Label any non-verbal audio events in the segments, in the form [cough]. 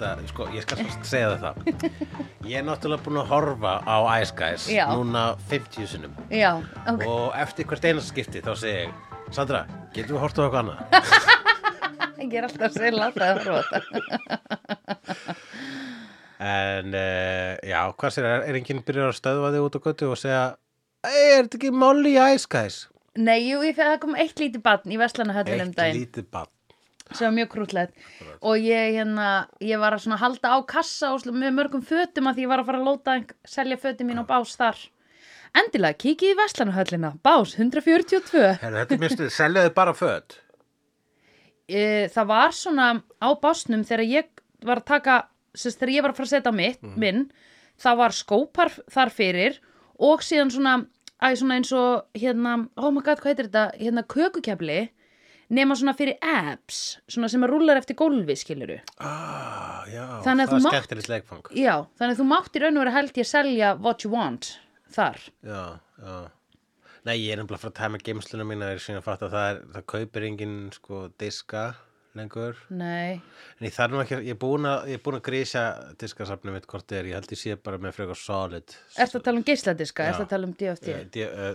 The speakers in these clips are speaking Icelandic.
hætta, sko, ég skal segja það Ég er náttúrulega búin að horfa á Ice Guys Já. núna 50 sinnum Já, ok. og eftir hvert einast skipti þá segi ég Sandra, getum við hort á eitthvað annað? [laughs] Ég er alltaf að segja alltaf að horfa á þetta. [laughs] En uh, já, hvað sér, er, er enginn byrjar að stöðva þig út á götu og segja Ei, er þetta ekki Molly í Ice Guys? Nei, jú, ég fyrir að kom eitt lítið barn í Vestlanahallinum Eitt daginn lítið bann sem var mjög krútlegt og ég, hérna, ég var að halda á kassa og með mörgum fötum að því ég var að fara að lóta selja fötum mín á bás þar. Endilega, kikið í Vestlanahallinna bás 142 Herra, þetta er mjög stuð, seljaðu bara föt. E, Það var svona á básnum þegar ég var að taka sérst, þegar ég var að fara að setja á mitt, minn það var skópar þar fyrir og síðan svona, svona eins og hérna, oh my god, hvað heitir þetta? Hérna kökukefli nema svona fyrir apps, svona sem að rúlar eftir gólfi, skiluru ah, Já, Þannig að það er mátt- skemmtileg leikfang Já, þannig að þú máttir raun og vera held ég að selja what you want þar. Já, já. Nei, ég er nefnilega að fara að tæma geimsluna mína er síðan að fatta að það, er, það kaupir engin sko diska lengur. Nei, en ég þarf nú ekki, að- ég er búin að er búin að grísja diskasafnum mitt hvort er, ég held ég sé bara með frekar solid ertu að tala um geisladiska, Já. ertu að tala um DFT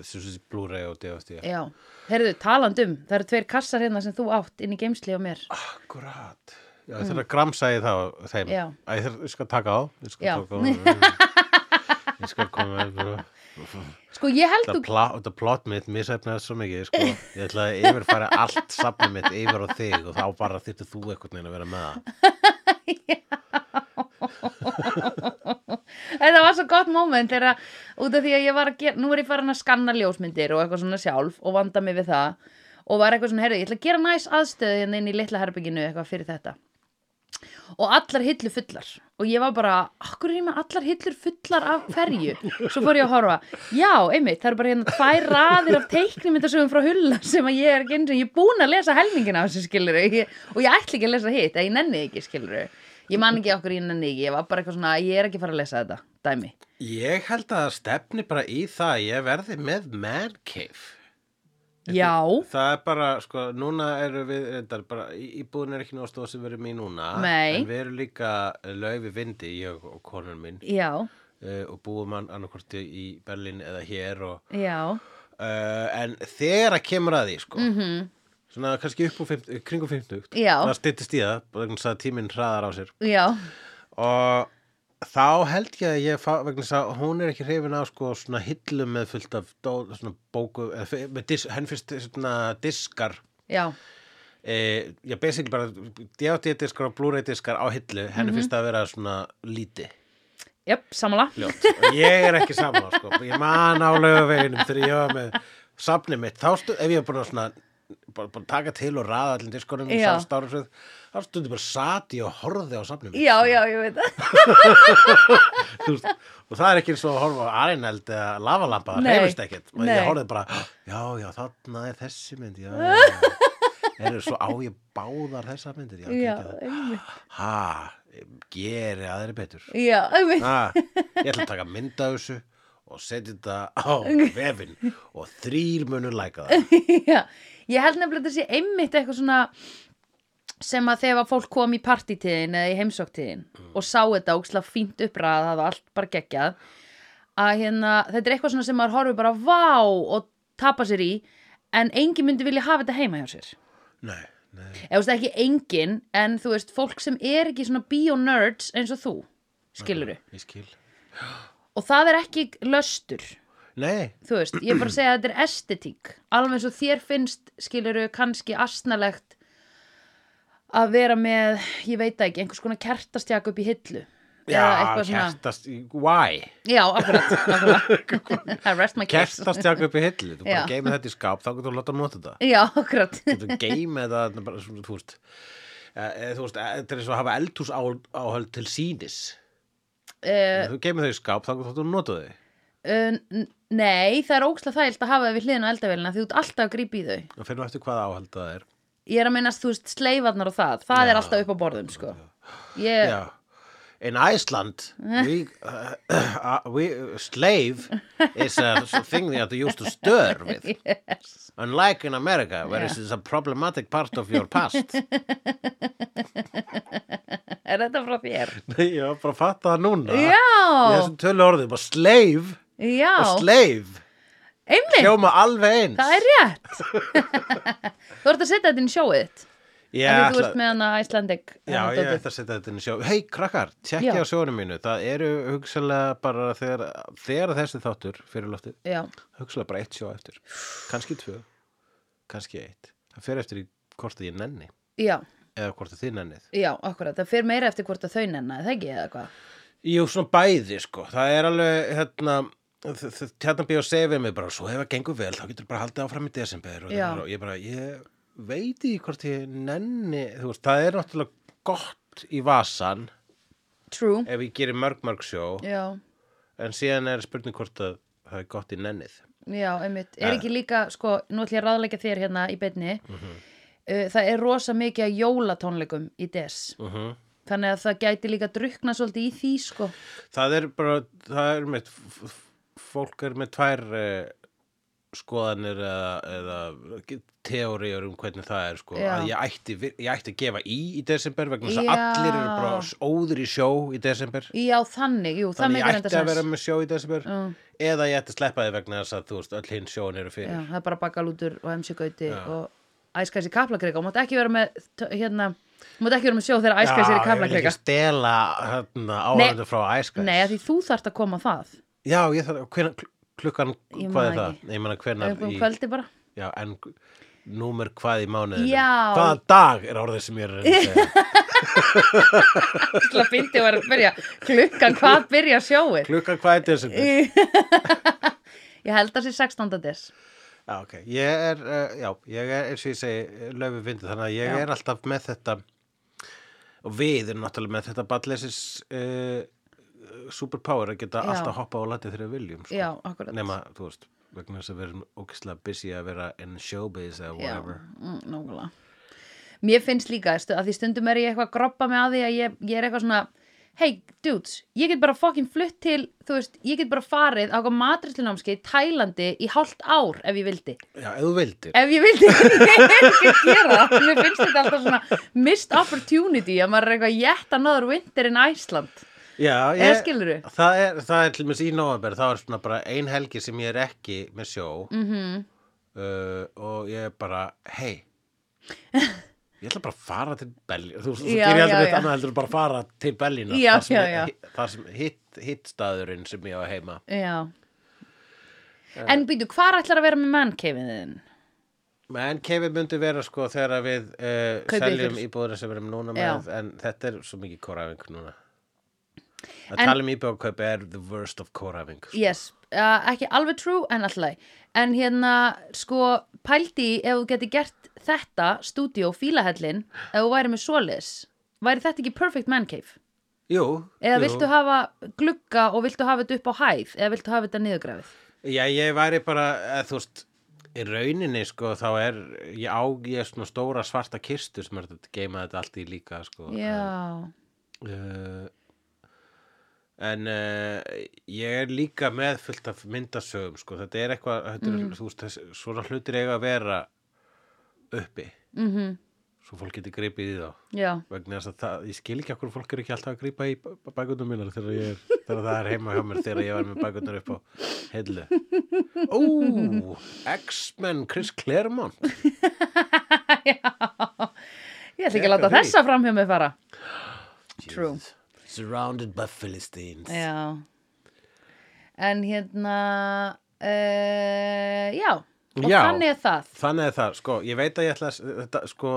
sem sagt Blu-ray og DVD Já, heyrðu, talandum það eru tveir kassar hérna sem þú átt inn í geimsli á mér. Akkurat. Já, ég þarf að gramsa í þá þeim. Æ, ég, þarf, ég skal taka á ég skal Já. taka á ég skal koma Sko, ég held þú pla- þetta plott mitt misæfnaði svo mikið sko. ég ætla að yfirfæra allt safnið mitt yfir á þig og þá bara þyrftir þú einhvern veginn að vera með það. [laughs] Þetta var svo gott moment þegar út af því að ég var að gera, nú er ég farin að skanna ljósmyndir og eitthvað svona sjálf og vanda mig við það og var eitthvað svona, heyrðu, ég ætla að gera næs aðstöðu hérna inn í litla herbygginu eitthvað fyrir þetta og allar hillu fullar. Og ég var bara, akkur er ég með allar hillur fullar af hverju? Svo fór ég að horfa, já, einmitt, það eru bara hérna tvær raðir af teiknimyndasögum frá hulla sem að ég er eins og ég er búin að lesa helmingina af þessu skilur og ég ætli ekki að lesa hitt, ég nenni ekki skilur ég man ekki okkur ég nenni ekki, ég var bara eitthvað svona ég er ekki að fara að lesa þetta, dæmi. Ég held að stefni bara í það að ég verði með man cave Já, Það er bara, sko, núna eru við, þetta er bara, íbúðin er ekki náttúrulega sem við erum í núna Nei. En við erum líka laufi vindi, ég og konun minn já, uh, og búum hann annarkvort í Berlín eða hér og já. uh, en þegar að kemur að því sko mm svona kannski upp úr 50, kringum 50 Já. það styttist í það, bara þess að tíminn hraðar á sér. Já, og þá held ég að ég fá, vegna þess að hún er ekki hrifin á sko svona hillum með fullt af dó, svona bóku, með dis, henn fyrst svona diskar. Já, e, já basically bara DVD-diskar og Blu-ray diskar á hillu henni Mhm. finnst það að vera svona líti jöp, samanla ljótt. Ég er ekki saman sko. ég man á laugaveginum þegar ég var með safnið mitt, þá stu, ef ég er búin að svona bara, bara taka til og raða allir diskonum í Já. samstáru svo, þá stundi bara sati og horfði á safnið mitt. Já, já, ég veit það. [laughs] Og það er ekki eins og að horfa á arineld eða lavalampa, það Nei, reyfist ekkert. Og ég horfði bara, já, já, þarna er þessi mynd já, er svo á ég báðar þessar myndir já, Já, ha, geri aðri betur. Já, einmitt. Ha, ég ætla að taka mynd af þessu og setja þetta á [laughs] vefin og þrýr munur læka það. Já, ég held nefnilega að þetta sé einmitt eitthvað svona sem að þegar fólk kom í partítíðin eða í heimsóktíðin og sá þetta ókslega fínt uppræða það var allt bara geggjað að hérna, þetta er eitthvað svona sem maður horfir bara vá og tapa sér í en enginn myndi vilja hafa þetta heima hjá sér. Nei, nei, eða þú veist ekki enginn en þú veist fólk sem er ekki svona bionerds eins og þú skiluru ég skil. Og það er ekki löstur nei, þú veist, ég er bara að segja að þetta er estetík. Alveg eins og þér finnst skiluru kannski astnalegt að vera með ég veit ekki, einhvers konar kertastjaka upp í hillu. Já, kertast why? já, akkurat, akkurat. [laughs] [laughs] I rest my case. Kertastjaka upp í hillu, þú bara geymið þetta í skáp þá getur þú láta að nota þetta. Já, akkurat. Þú geymið þetta þú veist eh, eh, eh, þetta er eins og að hafa eldhús áhöld til sínis uh, þú geymið þau í skáp þá getur þú nota þau. uh, nei, það er ókslega þægilt að hafa það við hliðin á eldavélina því þú ert alltaf að grípa í þau og finnum eftir hvaða áhöld það er ég er að minnast, þú veist, sleifarnar og það það Já. er alltaf upp á borðum, sko ég, in Iceland, we, uh, uh, we, slave is a thing that you used to stir with. [laughs] yes. Unlike in America, where Yeah. this is a problematic part of your past. [laughs] Er þetta frá þér? Nei, ég var bara að fatta það núna. Já, þessum tölu orðum, bara slave já, og slave. einmitt, Hljóma alveg eins. það er rétt. [laughs] þú ert að setja þetta inn í sjóið Af því þú ert með hana Icelandic. Já, hana ég ætla að setja þetta inn í sjó. Hei, krakkar, tjekkja Já. á sjónum mínu. Það eru hugsalega bara þegar, þegar þessi þáttur fyrir loftið, Já, hugsalega bara eitt sjó eftir. Kanski tvö, kannski eitt. Það fer eftir hvort að ég nenni já, eða hvort þið nennið. já, akkurat. Það fyrir meira eftir hvort þau nenna, er það ekki eða hvað? Jú, svona bæði, sko. Það er alveg, hérna, hérna býð og segja við mig bara, svo ef það gengur vel, þá getur bara haldið áfram í desember. Og, og ég bara, ég veit í hvort ég nenni, þú veist, það er náttúrulega gott í vasan True. ef ég gerir mörg, mörg sjó. Já, En síðan er spurning hvort að það er gott í nennið. já, einmitt. Er ekki líka, sko, nú ætlum ég að ráðleika þér hérna í beinni. Mhm. uh, það er rosa mikið að jólatónleikum í des. Uh Þannig að það gæti líka drukna svolítið í því, sko. Það er bara, það er f- fólk er með tvær uh, skoðanir eða, eða teóriur um hvernig það er sko. Já. Að ég ætti, ég ætti að gefa í í desember vegna þess að Já. allir eru bara óður í sjó í desember. Já, þannig, jú, Þannig ég ætti að vera með sjó í desember. Já. Eða ég ætti að sleppa þið vegna þess að þú veist, öll hinn sjón eru Já, fyrir. það er bara bakalútur og emsjögauti Já. og æskæs í kaplakrika og mátt ekki vera með hérna, mátt ekki vera með sjó þegar æskæs er í ég vil ekki stela hérna, áhörðu frá æskæs. Nei, því þú þarft að koma það Já, ég þarf, hven, klukkan, Ég hvað er það? ekki. Ég meina hvenar um í, kvöldi bara já, en númer hvað í mánuðinu? Já. Hvaða dag er orðið sem ég er að segja? [laughs] til að fyndi að byrja klukkan hvað byrja sjóið klukkan hvað er desember? [laughs] Ég held að sé 16. des Já, ok, ég er, uh, já, ég er, eins og ég segi, löfu fyndið, þannig að ég Já. er alltaf með þetta, og við erum náttúrulega með þetta ballesis uh, superpower að geta Já. alltaf hoppa á landi þegar við viljum, sko. Já, Nema, þú veist, vegna þess að við erum ógislega busy að vera in showbiz eða whatever. mm, Mér finnst líka að því stundum er ég eitthvað að groppa mig að því að ég, ég er eitthvað svona Hey dudes, ég get bara fucking flutt til þú veist, ég get bara farið á eitthvað matrislunámski í Tælandi í hálft ár ef ég vildi Já, ef þú vildir. ef ég vildi, [laughs] ég er ekki að gera mér finnst þetta alltaf svona missed opportunity að maður er eitthvað yet another winter in Iceland Já, Eða ég, það er, það er til mér í november, þá er svona bara ein helgi sem ég er ekki með sjó Mhm. -hmm. uh, og ég er bara, hei, [laughs] ég ætla bara að fara til Berlín, þú, þú Já, gerir alltaf eitt annað heldur bara að fara til Berlín Já, þar sem, já, sem hitt, hitt staðurinn sem ég á heima. Já En býtu, hvar ætlar að vera með mannkeifiðin? Kevin myndi vera sko þegar við uh, seljum íbúður sem við erum núna með, en þetta er svo mikið kóræfing núna. Að En- tala um íbúðarkaup er the worst of kóræfing. Sko. Yes, uh, ekki alveg true en alltaf En hérna, sko, pældi ef þú geti gert þetta stúdíó, fílahellin ef þú væri með svoleiðis væri þetta ekki perfect man cave? Jú. Eða jú. viltu hafa glugga og viltu hafa þetta upp á hæð eða viltu hafa þetta niðurgrafið? Já, ég væri bara, eða, þú veist, í rauninni, sko, þá er, ég á ég svona stóra svarta kistu sem er að geima þetta allt í líka, sko. Já, Uh, en uh, ég er líka með fullt af myndasögum, sko. Þetta er eitthvað, þetta er, þú veist, þess, svona hlutir eiga að vera uppi. mhm, Svo fólk geti gripið í þá. já Vegna þess að það, ég skil ekki okkur fólk er ekki alltaf að grípa í bækundum mínar þegar ég er, þegar það er heima hjá mér þegar ég var með bækundur upp á heillu. Ó, X-Men Chris Claremont. [laughs] Ég ætla ekki að láta þessa fram hjá mig fara [gasps] True. Surrounded by Philistines. Já En hérna uh, Já Og Já. þannig er það Þannig er það, sko, ég veit að ég ætla að, þetta, sko,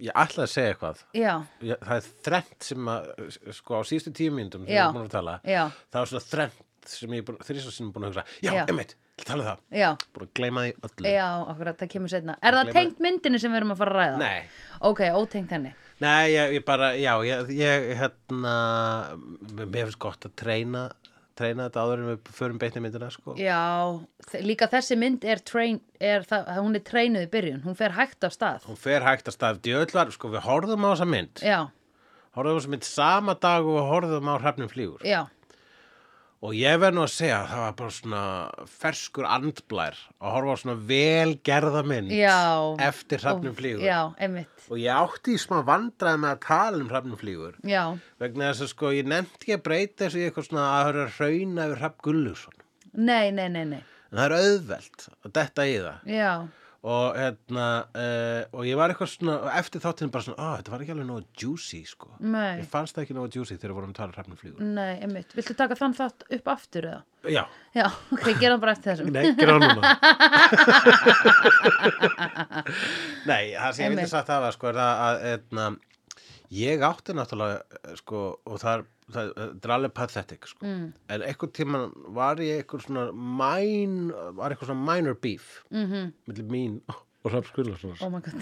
ég ætla að segja eitthvað. Já, Ég, það er þrennt sem að, sko, á síðustu tíu mínútum sem Já. ég er búin að tala, já, það er svona þrennt sem ég búin, þrýsa sem búin að hugsa, já, Já. einmitt, ég tala um það, já búin að gleyma því öllu. Já, akkurat, það kemur setna Er það Gleyma- tengt myndinni sem við erum að fara að ræða? Nei. Ok, ótengt henni Nei, ég, ég bara, já, ég, ég hérna, mér finnst gott að treyna, treyna þetta áður en við förum beitni myndina, sko. Já, líka þessi mynd er, train, er það, hún er treinuð í byrjun. Hún fer hægt af stað. Hún fer hægt að stað. Djöðlar, sko, við horfðum á þessa mynd. Já, horfðum á þessa mynd sama dag og horfðum á hrafnum flýgur. Já, og ég verð nú að segja að það var bara svona ferskur andblær að horfa á svona vel gerða mynd já. eftir hrafnum flýgur. já, einmitt, og ég átti í smá vandræði með að tala um hrafnum flýgur. Já, vegna þess að sko ég nefndi ekki að breyta þessu í eitthvað svona að höra hrauna yfir hrafn Gullusson nei, nei, nei, nei. En það er auðvelt að detta í það. Já, og hérna uh, og ég var eitthvað svona eftir þáttinn bara svona, að þetta var ekki alveg nógu juicy sko, nei ég fannst það ekki nógu juicy þegar við vorum að tala um hrafnum flýgur Nei, einmitt. Viltu taka þann þátt upp aftur eða? já, Já, ok, gera það bara eftir þessum. nei, gera það núna [laughs] nei, það sem ég Einmitt. sagt það var sko er það að etna, ég átti náttúrulega eh, sko, og það er það það er alveg pathetic sko. Mm. en einhvern tíman var ég eitthvað svona mæn, var eitthvað svona minor beef Mm -hmm. millir mín og Hrafn Skurlarssonar Oh my god.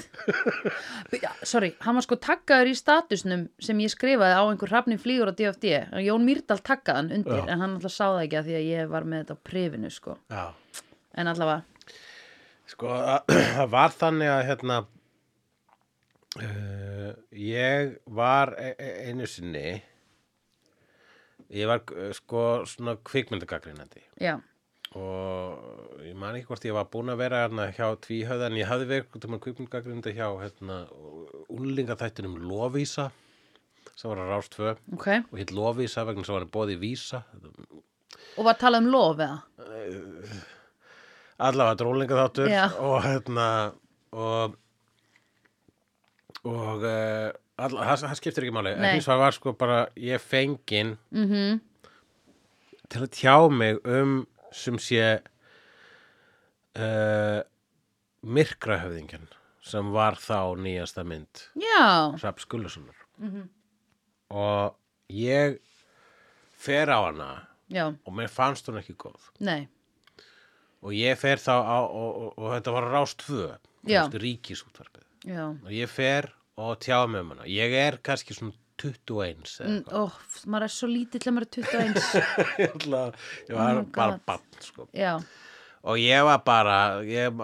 Já, sorry, hann var sko taggaður í statusnum sem ég skrifaði á einhver hrafni flýgur á DFD. Jón Mýrdal taggaði hann undir, Já. en hann alltaf sá það ekki að því að ég var með þetta á prifinu, sko. já En allavega, Sko, að- [clears throat] það var þannig að hérna uh, ég var e e einu sinni ég var uh, sko svona kvikmyndagagrínandi já, og ég man ekki hvort ég var búin að vera hérna hjá tvíhöða en ég hafði verið kvikmyndagagrínandi hjá hérna úlingaþættinum Lovísa sem var að rást tvö. Ok. og hitt Lovísa vegna sem var að bóði Vísa Og var talað um lof eða? allavega drólingaþáttur og hérna og og uh, alla, það, skiptir ekki máli en vegar var sko bara ég fengin Mm til að tjá mig um sem sé uh, myrkrahöfðingjan sem var þá nýjasta mynd Já, Rapp Skullusonar og ég fer á hana já, og mér fannst hún ekki góð. Nei, og ég fer þá á og, og, og þetta var rást tvö já. og ég fer og tjá mig um hana ég er kannski svona 21 eða Mm, Ó, maður er svo lítill að maður er 21. eitthvað [laughs] ég, ætla, ég var Oh bara bann sko. Og ég var bara ég,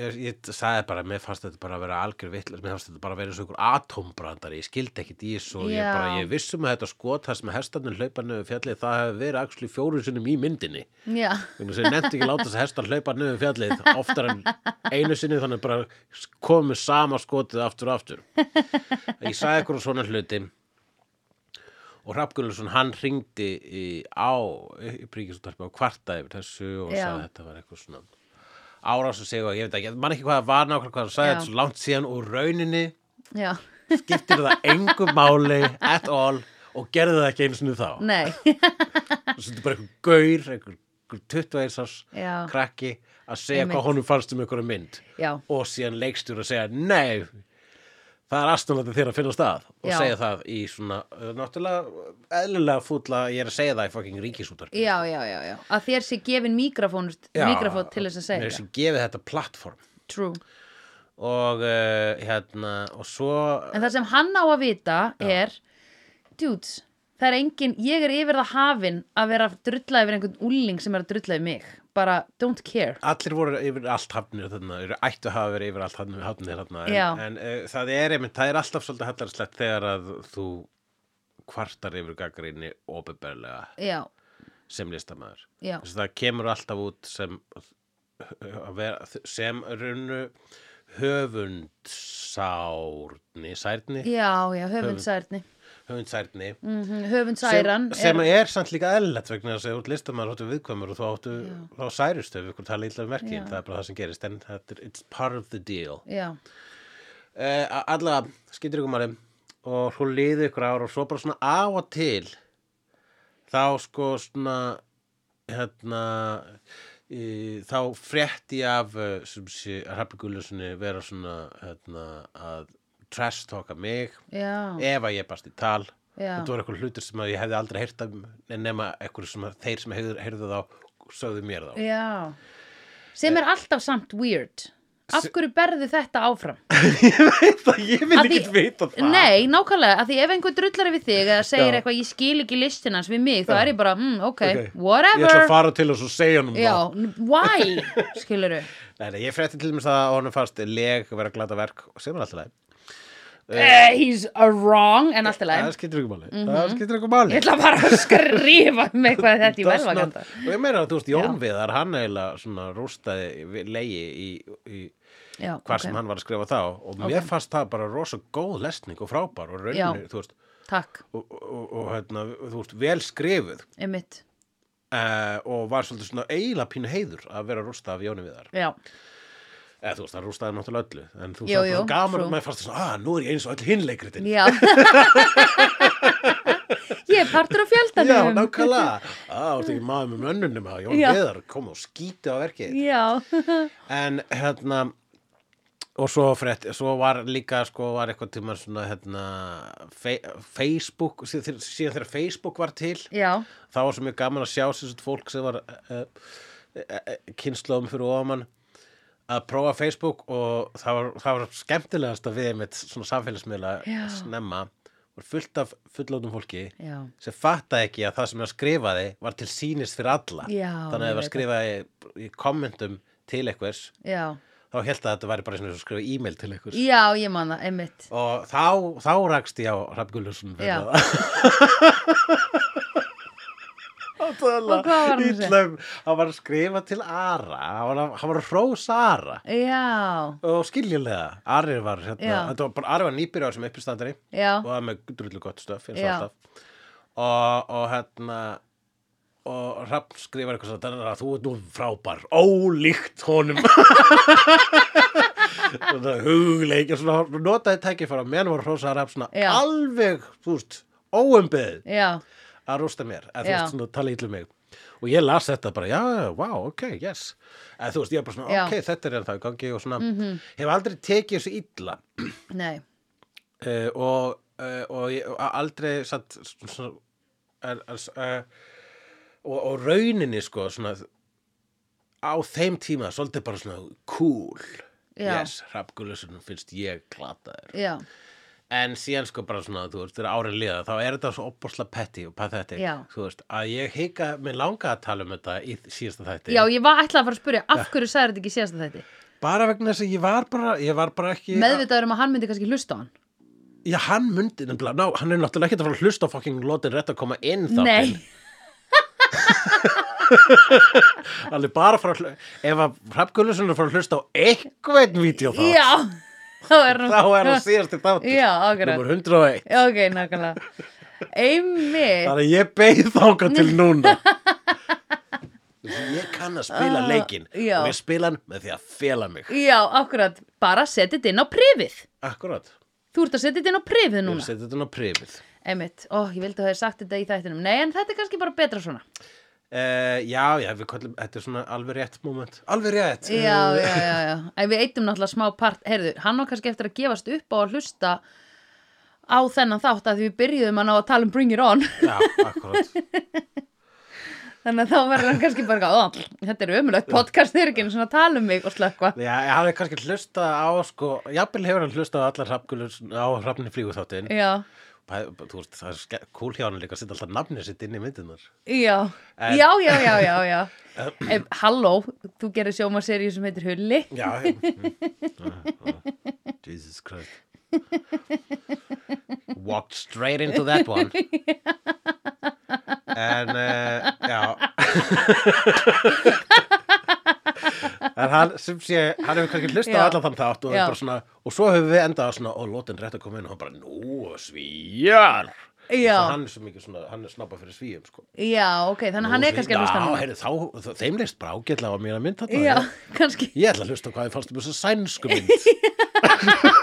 ég, ég sagði bara mér fannst þetta bara að vera algjör vitlega mér fannst þetta bara að vera eins og einhver atombrandari ég skildi ekkit í þessu og ég bara ég vissum að þetta skot það sem hestarnir hlaupa niður fjallið það hefði verið actually fjóru sinnum í myndinni. Þess að ég nefndi ekki láta þess að hestar hlaupa niður fjallið oftar en einu sinni þannig bara komið sama skotið aftur og aftur. Ég sagði eitthvað svona hluti og Hrafn Gunnarsson hann ringdi í, á í príkisúttarpi og kvartaði yfir þessu og sagði að þetta var eitthvað svona árás og segja og ég veit ekki, man ekki hvað það var nákvæmlega hvað það sagði þetta svo langt síðan og rauninni. Já, skiptir það engu máli at all og gerði það ekki einu sinni þá. nei, og þetta er bara einhver gaur, einhver, einhver 21 árs Já. krakki að segja hvað honum fannst um einhverja mynd já, og síðan leikstjóri að segja nei, það er aðstæðanlega þér að finna stað og Já. segja það í svona uh, náttúrulega eðlilega fúlla ég er að segja það í fucking ríkisútar já, já, já, já. Að þér sé gefin mikrofón, til þess að segja það. sem gefið þetta plattform True. og uh, hérna og svo En það sem hann á að vita er, dudes, það er engin, ég er yfir það hafin að vera að drulla yfir einhvern úling sem er að drulla yfir mig. Bara, don't care. allir voru yfir allt hafnir þarna, ættu að hafa verið yfir allt hafnir, þarna en, en uh, það er einmitt, það er alltaf svolítið hallarslegt þegar að þú kvartar yfir gaggrinni ofinberlega Já, sem listamæður það kemur alltaf út sem vera, sem runnu höfundsárni særni, já, já, höfundsærni. Höfundsærni. Mm höfundsæran sem, sem er, er samt líka eðlilegt vegna þess að listamaður áttu viðkvæmur og þú áttu þá særustu ef ykkur tala illa um verkin Já. það er bara það sem gerist en er it's part of the deal. Já, uh, allavega, skýtur ykkur máli. Og svo liði ykkur ár og svo bara svona á og til þá sko svona hérna í, þá frétti af uh, sem sé að Hrafni Gullusinni vera svona hérna að trash talka mig já, ef að ég barst í tal Já. þetta voru eitthvað hlutur sem að ég hefði aldrei heyrt af nema eitthvað sem að þeir sem heyrðu, heyrðu þá sögðu mér þá já. Sem er alltaf samt weird. Af hverju berðu þetta áfram? [laughs] ég veit það, ég vil Að því- ekki vita það Nei, nákvæmlega, að því ef einhver drullar við þig eða segir Já. eitthvað, ég skil ekki listinans við mig, þá er ég bara, mm, ok, Ok. ég whatever. ætla að fara til og svo segja hann um Já, það n- why, skilur [laughs] Nei, nei, ég frétti til dæmis að honum fannst leg vera glata verk sem er alltaf leið uh, he's a wrong en allt í það skiptir ekki máli. Ekki máli. Ég ætla bara að skrifa með eitthvað [laughs] þetta í velvaganda og ég meina að þú veist Jón. Viðar hann eiginlega svona rústaði legi í, í já, hvar ok, sem hann var að skrifa þá. Og mér fannst það bara rosa góð lesning og frábær og rauninni, þú veist. Takk, og, og, og hérna, þú veist, vel skrifuð. Uh, og var svolítið svona eiginlega pínu heiður að vera rústa af Jóni Viðar. Já, eða þú veist, hann rústaði náttúrulega öllu en þú jú, það gaman að maður fannst svona, að nú er ég eins og öll hinleikritin já. [laughs] Ég er partur Já, fjöldanum. Nákvæmlega. Á, þú ert ekki maður með mönnunum? Að Jón Já. Viðar kom og skíti á verkið já, [laughs] en hérna og svo frétt, svo var líka sko var eitthvað tíma svona hérna fe Facebook, síðan þegar Facebook var til, já, þá var svo mjög gaman að sjá sagt fólk sem var uh, uh, kynnslóðum fyrir ofamann að prófa Facebook og það var, það var skemmtilegast að við með svona samfélagsmiðla Já. snemma. Var fullt af fullótum fólki já. sem fattaði ekki að það sem það skrifaði var til sýnist fyrir alla. Já, þannig að það veit skrifaði í kommentum til einhvers þá held að þetta væri bara svona að skrifa e-mail til einhvers. Já, ég man það, einmitt. Og þá, þá rakst ég á Hrafn Gulluðsson Já. [laughs] og hvað var hann að segja? hann var að skrifa til Ara. Hann var að, hann var að hrósa Ara. Já, og skiljulega, Ari var hérna, var nýbyrjar sem uppistandari og það með drullu gott stöf og og, hérna og Hrafn skrifar eitthvað svona að þú ert nú frábær, ólíkt honum. [laughs] Svona hugleik notaði tækifæra menn var hrósa að svona Já. alveg, þú veist, óumbeðið. Já, að rústa mér, að þú veist svona tala ítlu mig. Og ég las þetta bara, já, wow, ok, yes. Að þú veist, ég er bara svona, Já. Ok, þetta er ennþá í gangi og svona, hef aldrei tekið þessu illa. Nei. Uh, og, uh, og ég, aldrei satt svona, er, er, uh, og, og rauninni sko svona á þeim tíma svolítið bara svona cool. Já. yes, Hrafn Gulluðsson finnst ég glataður. Já, en síðan sko bara svona, þú veist, þegar árin liða þá er þetta svo opbúrslega petty og pathetic Já. þú veist, að ég hika, mér langa að tala um þetta í síðasta þætti. Já, ég var ætlaði að fara að spyrja af hverju sagði þetta ekki síðast að þetta bara vegna þess að ég var bara ég var bara ekki meðvitaður um að hann myndi kannski hlusta á hann. Já, hann myndi, nefnilega, ná, hann er náttúrulega ekki að fara að hlusta á fucking lotin rétt að koma inn þá nei, [laughs] er bara að fara að hlusta ef að Er þá er hann þá er hann síðast í þáttur. Já, akkurat Númer 101 Já, ok, nákvæmlega. Einmitt. Þannig að ég beið þáka til núna. Ég kann að spila Ah, leikinn já. og ég spila hann með því að fela mig. Já, akkurat, bara setja þetta inn á prifið. Akkurat, Þú ert að setja þetta inn á prifið ég núna setja þetta á prifið. Einmitt, ó, ég vildi að það hefði sagt þetta í þættinum. Nei, en þetta er kannski bara betra svona uh, Já, já, við kollum, þetta er svona alveg rétt moment. Alveg rétt. Já, já, já, já En við eittum náttúrulega smá part. Heyrðu, hann var kannski eftir að gefast upp á að hlusta á þennan þátt að því við byrjuðum að ná að tala um Bring It On. Já, akkurat. [laughs] Þannig að þá verður hann kannski bara ó, Þetta er ömulegt podcast, þeir eru ekki svona að tala um mig og slökka Já, ég hafði kannski hlusta á sko, jafnvel hefur hann hlusta á allar hrafngullur á hrafni flýgu þáttin Já, Þú veist, það er kúl hjá hann líka að setja alltaf nafnið sitt inn í myndinar já, En- já, já, já, já, [laughs] já. Ef, Halló, þú gerir sjómaseríu sem heitir Hulli. Já, ah. [laughs] Jesus Christ. Walked straight into that one. [laughs] En uh, Já En hann sem sé hann hefur kannski hlustað allan þann þátt og, svona, og svo hefur við endað svona og lótin rétt að koma inn og hann bara nú svíjar hann er svo mikið svona, hann er snabba fyrir svíjum sko. Já, ok, þannig að hann er kannski að hlusta Já, heyrðu, þá, þeim leist bara ágætlega á mér að mynd þarna Já, kannski. Ég ætla að hlusta hvað þið fannst um þessa sænsku mynd. [laughs]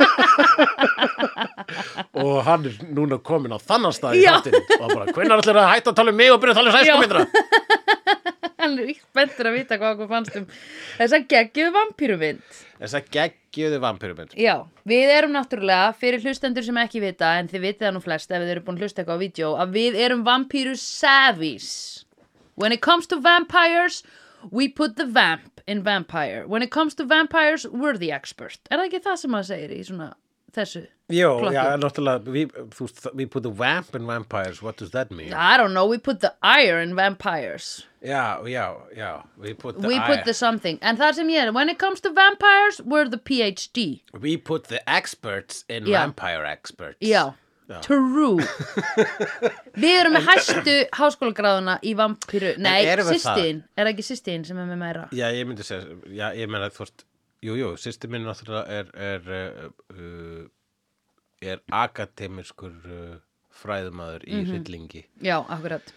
[laughs] Og hann er núna komin á þannan stað í þáttinn Og bara, hvenær ætlar að hætta að tala um mig og byrja að tala um sænsku myndra [laughs] Hann er ekki spenntur að vita hvað okkur fannst um þessa geggjuðu vampírumynd. Þessa geggjöðu vampirumynd Já, við erum náttúrulega fyrir hlustendur sem ekki vita en þið vitið það nú flest ef þið eru búin að hlusta eitthvað á vídeo að við erum vampíru savvies. When it comes to vampires we put the vamp in vampire. When it comes to vampires we're the expert. Er það ekki það sem maður segir í svona þessu Jó, já, náttúrulega, we, þú we put the vamp in vampires, what does that mean? I don't know, we put the iron in vampires Já, já, já, we put the, We I- put the something En það sem ég er, when it comes to vampires We're the PhD we put the experts in Já. vampire experts. Já. true [laughs] Við erum með hæstu háskólagráðuna í vampíru Nei, erum við það? sýstin, er það ekki sýstin sem er með meira Já, ég myndi segja, já, ég meina, þú veist, jú, jú, sýsti minn náttúrulega er, er, uh, uh, er akademiskur uh, fræðumadur í hryllingi. Já, akkurat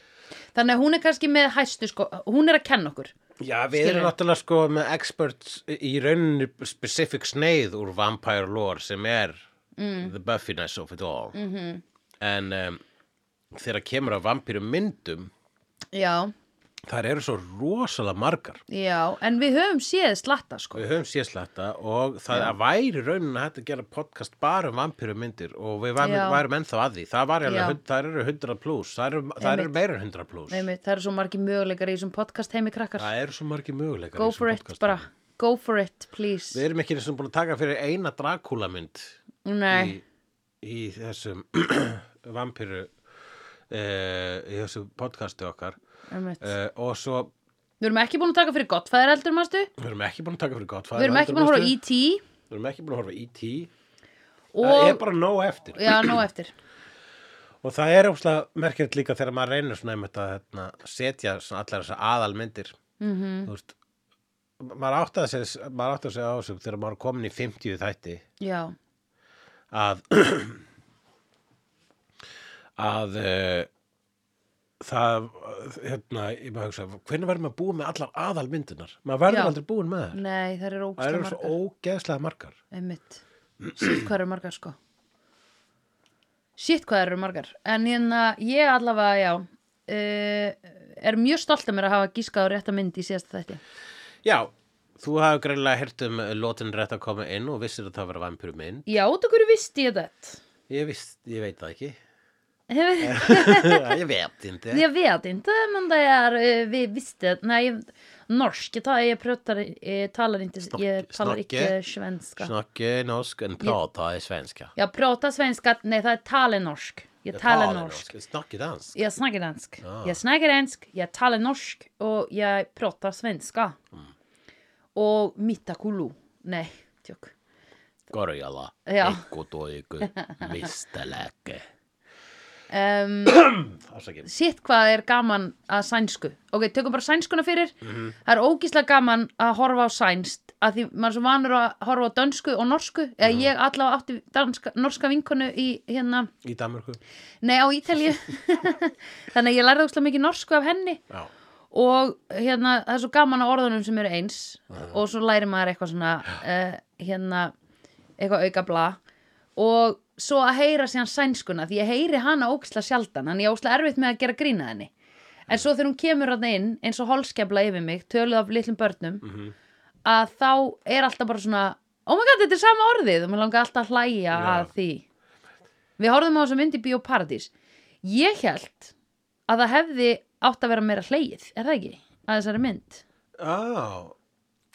Þannig að hún er kannski með hæstu sko Hún er að kenna okkur Já, við erum náttúrulega sko með experts í rauninni specific sneið úr vampire lore sem er Mm. the buffiness of it all. Mhm. -hmm. En um, þegar kemur á vampíru myndum, Já, þar eru svo rosalega margar. já, en við höfum séð slatta sko Við höfum séðsletta og það að væri raunin að hægt að gera podcast bara um vampírumyndir og við værum, Já. værum ennþá að því. Það, Já. alveg, það eru 100 pluss, það eru, það eru meira en 100 pluss. Það eru svo margir möguleikar í þessum podcast heimi krakkar Það eru svo margir möguleikar. Go í þessum for it, bara Go for it, please Við erum ekki eins og búin að taka fyrir eina Dracula mynd Nei, í, í þessum [clears throat] vampíru uh, í þessu podcasti okkar uh, og svo Við erum ekki búin að taka fyrir gott fæðir eldur, mástu við erum ekki búin að taka fyrir gott Við erum ekki búin að horfa E.T. Við erum ekki búin að horfa E.T. Það er Og, bara nóg eftir já, nóg eftir [clears throat] Og það er óslega merkjöld líka þegar maður reynir svona einmitt að hérna, setja allar þessar aðalmyndir mm. -hmm. veist, maður áttaði sig, maður áttaði sig á þessu þegar maður er komin í 50 þætti Já, að [clears throat] að uh, það hérna, ég maður hugsa, hvernig verður maður búið með allar aðalmyndinar? Maður verður aldrei búin með þær. Nei, það eru Það ógislega eru svo margar. ógeðslega margar. Einmitt. Sitt hvað eru margar, sko? Sitt hvað eru margar? En hérna, ég allavega, já uh, Er mjög stolt af mér að hafa gískað á rétta mynd í síðasta þætti. Já, þú hafði greinlega heyrt um lótin rétt að koma inn og vissir að það var vampíru mynd. Já, þú hverju visti ég þetta? Ég, vist, ég veit það ekki [laughs] Jag Ég veit inte Jag vet inte, men det är, eh, vi visste, nej, norsk, jag, tar, jag pratar, jag talar inte, Snack- jag talar snacke. inte svenska. Snakke norsk en prata svenska Jag pratar svenska, nej, är talar norsk. Jag talar norsk. Snakke dansk Jag snackar dansk. Ah. Jag snackar dansk, jag talar norsk och jag pratar svenska. Och mittakulu. Nej, tjock. Korjala Já. Ekku toiku [laughs] Misteläke Um, Sitt [coughs] hvað er gaman að sænsku? Ok, tökum bara sænskuna fyrir. Mhm. Það er ógíslega gaman að horfa á sænst að því maður er svo vanur að horfa á dönsku og norsku. Eða Mhm. ég allavega átti danska, norska vinkonu í hérna, Í Danmörku. Nei á Ítalíu. [laughs] Þannig að ég lærði ógíslega mikið norsku af henni. Já. Og hérna það er svo gaman á orðunum sem eru eins. Og svo læri maður eitthvað svona uh, hérna eitthvað auka bla og svo að heyra síðan sænskuna því ég heyri hana ógislega sjaldan hann ég ógislega erfitt með að gera grína henni. En svo þegar hún kemur hann inn eins og holskefla yfir mig, töluð af litlum börnum að þá er alltaf bara svona oh my god, þetta er sama orðið. Og mér langar alltaf að hlæja Já. að því. Við horfðum á þessa mynd í Bíóparadís ég held að það hefði átt að vera meira hlegið, er það ekki? að þessari mynd? Á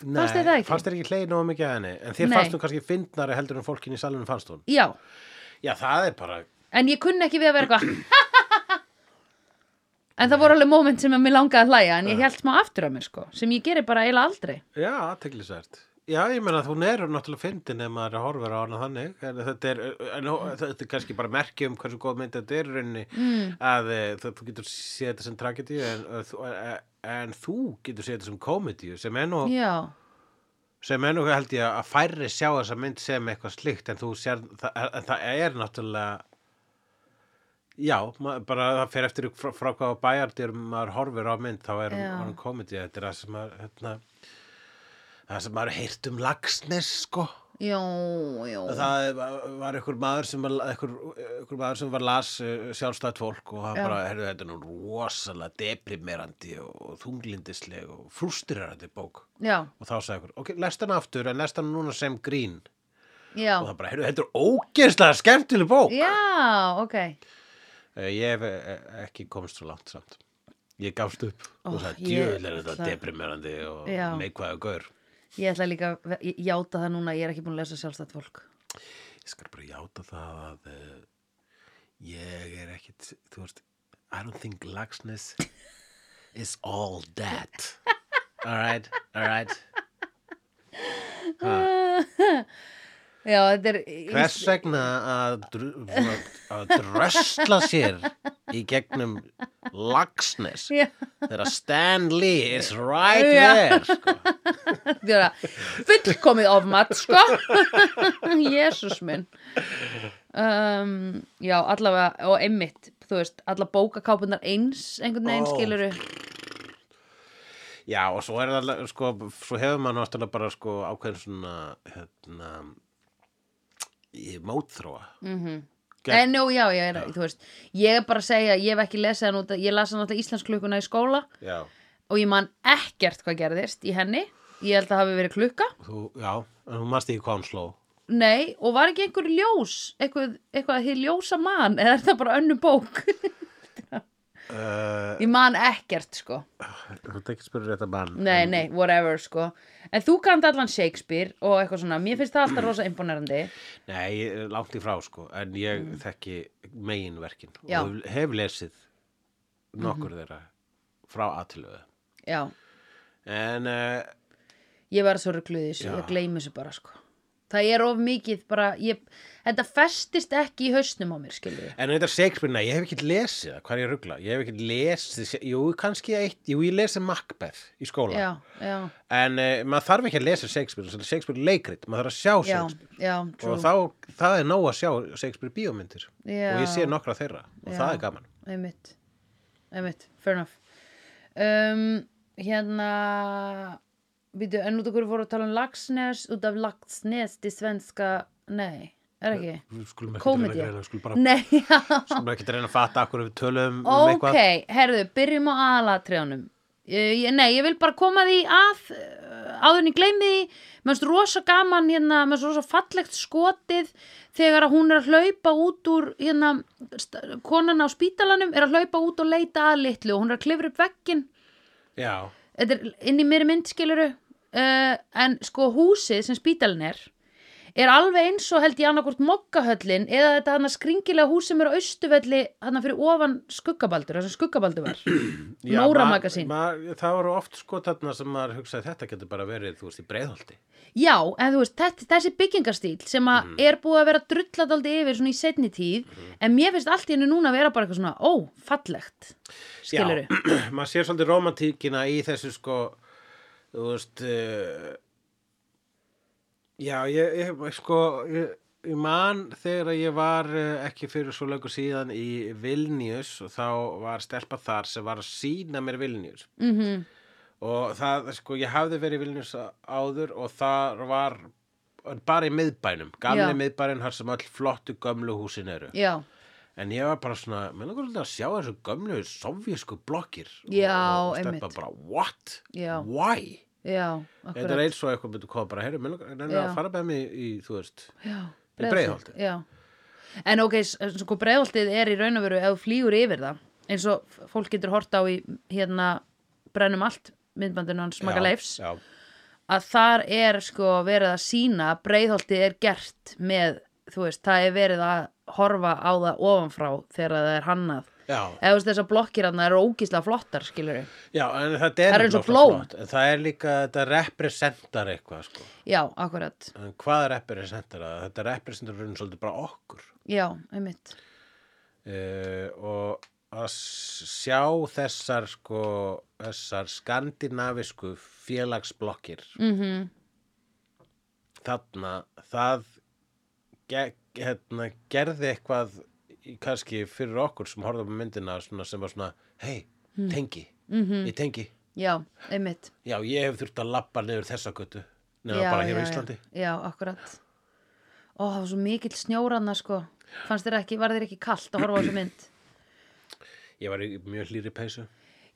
Nei, Fannst þér það ekki? Ekki hlegi nógu mikið að henni En þér Nei. fannst þú kannski fyndnari heldur en fólkin í salunum fannst hún já, Já, það er bara en ég kunni ekki við að vera eitthvað en það voru alveg moment sem að mér langaði að hlæja en ég held smá aftur af mér sko sem ég geri bara eiginlega aldrei Já, aðteglisvert. Já, ég meina að hún er náttúrulega fyndin ef maður horfir á hana þannig. En þetta er, en, þetta er kannski bara merki um hversu góð mynd þetta er í rauninni mm. að eh, þú, þú getur séð þetta sem tragedíu en, eh, þú- eh, en þú getur séð þetta sem komedíu sem nú, já, sem er nú held ég að færri sjá þessa mynd sem eitthvað slíkt en þú sér, það, en það er náttúrulega Já, bara það fer eftir frá, frá hvað bæjardyr maður horfir á mynd þá er hann komedi þetta er það sem maður hérna, það sem maður heyrt um lagsnes sko já, já. Það var- einhver maður sem var, einhver, einhver maður sem var las uh, sjálfstætt fólk og hann Já. bara, heyrðu þetta er nú rosalega deprimerandi og þunglindisleg og frústirarandi bók. Já, og þá sagði einhver, ok, lest hann aftur en lest hann núna sem grín. Já, og það bara, heyrðu þetta er ógeðslega skemmtileg bók. Já, ok. Eh, Ég hef eh, ekki komist svo langt samt. Ég gafst upp. Ó, og sagði, ég djöðl er þetta deprimerandi og neikvæða gaur. Ég ætla líka að játa það núna ég er ekki búin að lesa sjálfstætt fólk ég skal bara játa það að uh, ég er ekkit, þú veist, I don't think laxness is all that. All right, all right. Já, þetta [laughs] er Hvers vegna að, dr að drösla sér í gegnum Já. þegar Stan Lee is right Já. there, sko. [laughs] Er fullkomið ofmat, sko [laughs] Jésús minn um, Já, allavega og einmitt, þú veist, alla bókakápunar eins einhvern veginn Ó. skiluru Já, og svo er það sko, svo hefur maður náttúrulega bara, sko, ákveðin svona, hérna, mótþróa. mm Gegn- En nú, já, er, þú veist Ég er bara að segja, ég hef ekki lesið hann út Ég las hann alltaf íslensklukkuna í skóla Já, og ég man ekkert hvað gerðist í henni. Ég held að það hafi verið klukka. Þú, já, en hún mannst ekki hvað hún sló. Nei, og var ekki einhver ljós eitthvað, eitthvað að þið ljósa man eða er það bara önnu bók [laughs] Uh, Ég man ekkert, sko þú ert ekki spyrir þetta mann. Nei, nei, whatever, sko En þú kannt allan Shakespeare og eitthvað svona Mér finnst það alltaf rosa imponerandi Nei, langt í frá, sko, en ég þekki meginverkin Mm. Já. og hef, lesið nokkur þeirra frá aðtilöðu. Já, En, uh, ég var svo þessu Já. Ég gleymi þessu bara, sko Það er of mikið bara ég, Þetta festist ekki í hausnum á mér, við en þetta Shakespeare, ég hef ekki lesið hvað er ég ruggla? Ég hef ekki lesið, jú, kannski eitt, jú, ég lesið Macbeth í skóla. Já, já, En uh, maður þarf ekki að lesa Shakespeare, Shakespeare leikrit, maður þarf að sjá já, Shakespeare. já Og þá, það er nóg að sjá Shakespeare bíómyndir. Og ég sé nokkra þeirra, og það er gaman. einmitt einmitt, fair enough um, hérna býtu, en út okkur fóru að tala um Laxnes út af Laxnes til svenska nei, er ekki? Skulum ekki Komedía. reyna skulum bara, nei, já. Skulum ekki reyna að fatta akkur við tölum um ok, eitthvað. herðu, byrjum á aðalatriðanum Ég, nei, ég vil bara koma því að uh, áður en ég gleymi því mér finnst rosa gaman hérna, mér finnst rosa fallegt skotið þegar að hún er að hlaupa út úr hérna, st- konan á spítalanum er að hlaupa út og leita að litlu og hún er að klifra upp veggin Já, þetta er inn í mér myndskiluru uh, en sko húsið sem spítalinn er er alveg eins og held ég annarkvort mokkahöllin eða þetta hann skringilega hús sem er á austuvelli hann fyrir ofan skuggabaldur það sem skuggabaldur var. [clears throat] Já Nóra ma- magasín. ma- Það voru oft sko þarna sem maður hugsaði þetta getur bara verið, þú veist, í breiðholti. Já, en þú veist, þetta, þessi byggingastíl sem að er búið að vera drullat aldrei yfir svona í setni tíð, en mér finnst allt í hennu núna að vera bara eitthvað svona, ó, fallegt. Skiluru, Já, [clears throat] maður sér svolítið romantíkina í þessu sko, þú veist, uh, já, ég, ég sko, ég, ég man þegar ég var uh, ekki fyrir svo löngu síðan í Vilnius og þá var stelpa þar sem var að sína mér Vilnius. mhm, Og það, sko, ég hafði verið Vilnius áður og það var bara í miðbænum, gamli Já. miðbærin þar sem öll flottu gömlu húsin eru. já, En ég var bara svona, mér langar svolítið að sjá þessu gömlu sovjísku blokkir. Já, og, og steppa bara, what? Já. Why? já, Þetta er eins og eitthvað myndi koma bara, heyrðu, mér langar að fara með mig í, þú veist, já, í Breiðholtið. já, en ok, sko breiðholtið er í raun og veru ef þú flýgur yfir það, eins og fólk getur hort á í hérna brennum allt, myndbandinu hans Maga Já, Leifs Já, að þar er sko verið að sína breiðholtið er gert með þú veist, það er verið að horfa á það ofanfrá þegar það er hannað eða veist þessar blokkir hann eru ógíslega flottar skilur já, en Það er er náttúrulega blóm. flott, En það er líka, þetta representar eitthvað, sko. já, akkurat, En hvað representar það? Þetta representar raun svolítið bara okkur. já, einmitt uh, og að sjá þessar sko þessar skandinavisku félagsblokkir mm þarna það hérna, gerði eitthvað kannski fyrir okkur sem horfðum á myndina svona, sem var svona, hei, tengi Mhm. ég tengi, já, einmitt. Já ég hef þurft að labba niður þessa götu já, bara hér á já, Íslandi. Já, já, akkurat. Ó, það var svo mikill snjóranna sko. Fannst þér ekki, var þér ekki kalt að horfa á þessu mynd? Ég var í mjög hlýri peysu.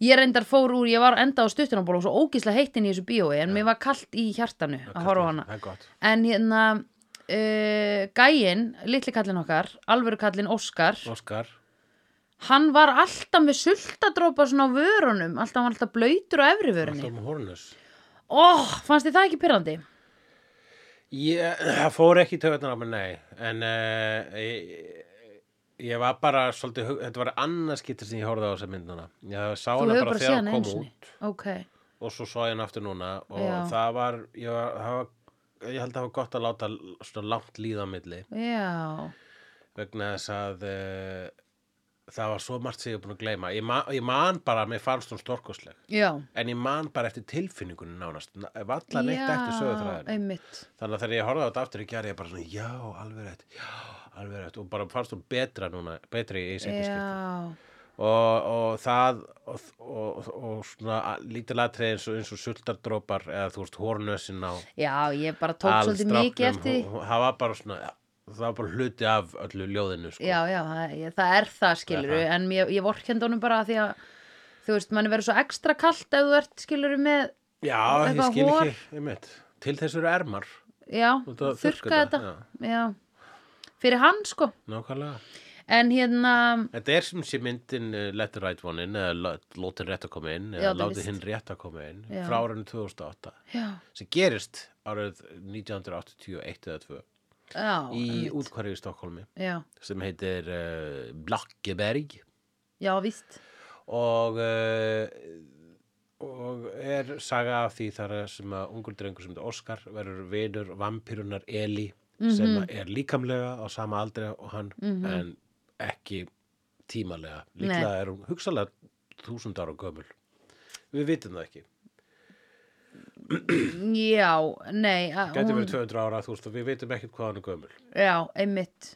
Ég reyndar fór úr, ég var enda á stuttunarból og svo ógíslega heitt inn í þessu bíói en mér var kalt í hjartanu að horfa á hana. það er gott. En hérna uh, Gæinn, litli kallinn okkar alvöru kallinn Óskar Óskar, hann var alltaf með sultadrópa svona á vörunum alltaf hann var alltaf blöytur á efri vörunni. Alltaf með hornus. Ó, fannst þið það ekki pyrrandi? Ég, það fór ekki töðunar á mig, nei, en uh, ég, ég var bara svolítið, þetta var annað skiptir sem ég horfði á þessa mynduna. Ég sá hana bara bara þegar einu kom út. Ok, og svo sá ég hana aftur núna. Og það var, ég, var, það var, ég held að það var gott að láta svona langt líða á milli já, vegna þess að uh, það var svo margt sem ég er búin að gleyma. Ég, ma ég man bara mér fannst hún stórkostleg, já. en ég man bara eftir tilfinningunni nánast, valla neitt eftir sögutræðinu. einmitt. Þannig að þegar ég horfði á þetta aftur í gerði ég bara svona, já, alveg rétt, já, alveg rétt og bara fannst hún betra núna, betri í. Já, Og, og það og, og, og svona lítil atrið eins og, eins og sultardrópar eða þú veist, hórnössin á já, ég bara tók svolítið mikið eftir það var bara svona, já, það var bara hluti af öllu ljóðinu, sko. Já, já, það, ég, það er það skilur Það er en ég, ég vorkend honum bara því að þú veist, manni verður svo ekstra kalt ef þú ert skilur með, Já, ég skil hor. ekki, einmitt. Til þess eru ermar, já, þurrka þetta þetta, já. fyrir hann sko nákvæmlega. En hérna, Þetta er sem sé myndin uh, Let the Right One In eða Látin rétt að koma inn eða víst. hinn rétt að koma inn Já. frá árinu 2008 já, sem gerist árið 1981 eða 2 já í útkvarju í Stokkólmi sem heitir uh, Blakkeberg já, víst og uh, og er saga af því þar sem að ungur drengur sem heitir Óskar verður vinur vampírunar Eli sem Mhm. er líkamlega á sama aldri og hann en ekki tímalega líklega er hún hugsalega þúsund ára gömul. Við vitum það ekki. Já, nei gæti hún- verið 200 ára þú veist og við vitum ekkert hvað hann er gömul. Já, einmitt.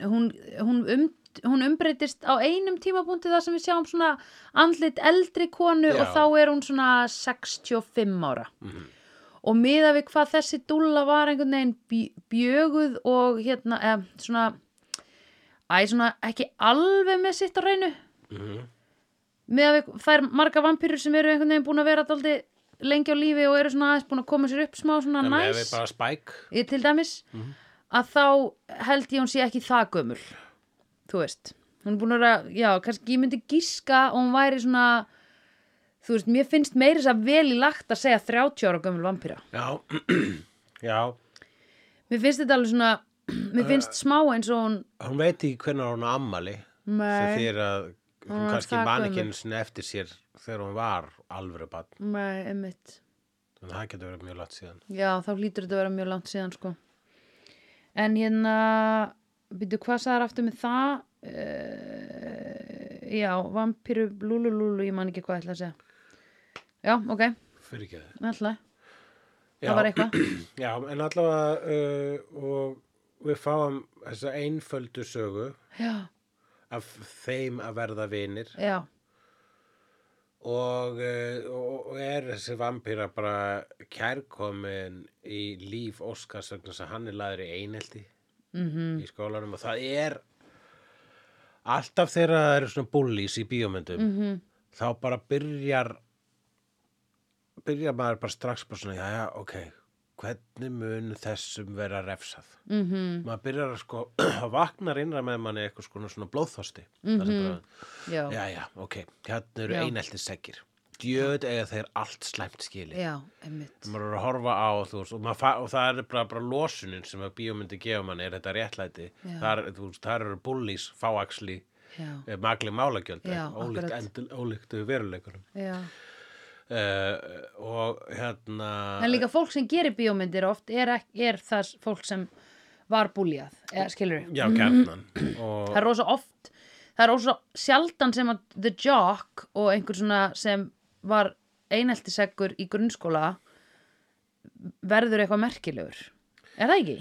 Hún, hún, um, hún umbreytist á einum tímapunkti þar sem við sjáum svona andlit eldri konu Já. og þá er hún svona 65 ára. Mhm. og miða við hvað þessi dúlla var einhvern veginn bj- bjöguð og hérna, eða svona æ, svona ekki alveg með sitt á reynu Mhm. miða við þær marga vampýrur sem eru einhvern veginn búin að vera daldi lengi á lífi og eru svona aðeins búin að koma sér upp smá svona næs. við bara spæk til dæmis Mhm. að þá held ég hún sé ekki það gömul þú veist. Hún er búin að vera, já, kannski ég myndi gíska og hún væri svona þú veist, mér finnst meiri þess að vel í lagt að segja 30 ára gömul vampýra já, [clears throat] já. Mér finnst þetta alveg svona mér finnst smá eins og hún hún veit ekki hvernig hún á ammali að hún kannski það man gömul. ekki einu sinni eftir sér þegar hún var alvöru bann nei, einmitt. En það getur verið mjög látt síðan. Já, þá hlýtur þetta að vera mjög langt síðan sko. En hérna byrju, hvað sagðar aftur með það? Uh, já, vampíru lúlulúlu, ég man ekki hvað ég ætla að segja. Já, ok, fyrir ekki það alltaf það var eitthvað. [clears throat] Já, en allavega uh, og við fáum þessa einföldu sögu já, af þeim að verða vinir. Já, og, uh, og, og er þessi vampíra bara kærkomin í líf Óskars þess að hann er laður í einelti mhm, í skólanum og það er alltaf þegar það eru svona bullies í bíómyndum mhm. þá bara byrjar byrjar maður bara strax bara svona, já, já, ok hvernig mun þessum vera refsað? Mhm, maður byrjar að sko [clears throat] að vaknar innra með manni eitthvað svona, svona blóðþosti mm -hmm. bara, já, já, ok, hérna eru Já. einelti segir djöð eða þeir allt slæmt skili já, einmitt. Maður er að horfa á veist, og, og það er bara, bara losunin sem að bíómyndi gefa manni er þetta réttlæti? Þar, veist, þar eru bullies fáaxli já, magli málagjöld Já, ólíkt, akkurat. endil, ólíkt veruleikunum já uh, og hérna en líka fólk sem gerir bíómyndir oft er, er það fólk sem var búljað, eða skilur já, kjarnan og það er rosa oft það er rosa sjaldan sem að The Jock og einhver svona sem var eineltiseggur í grunnskóla verður eitthvað merkilegur. Er það ekki?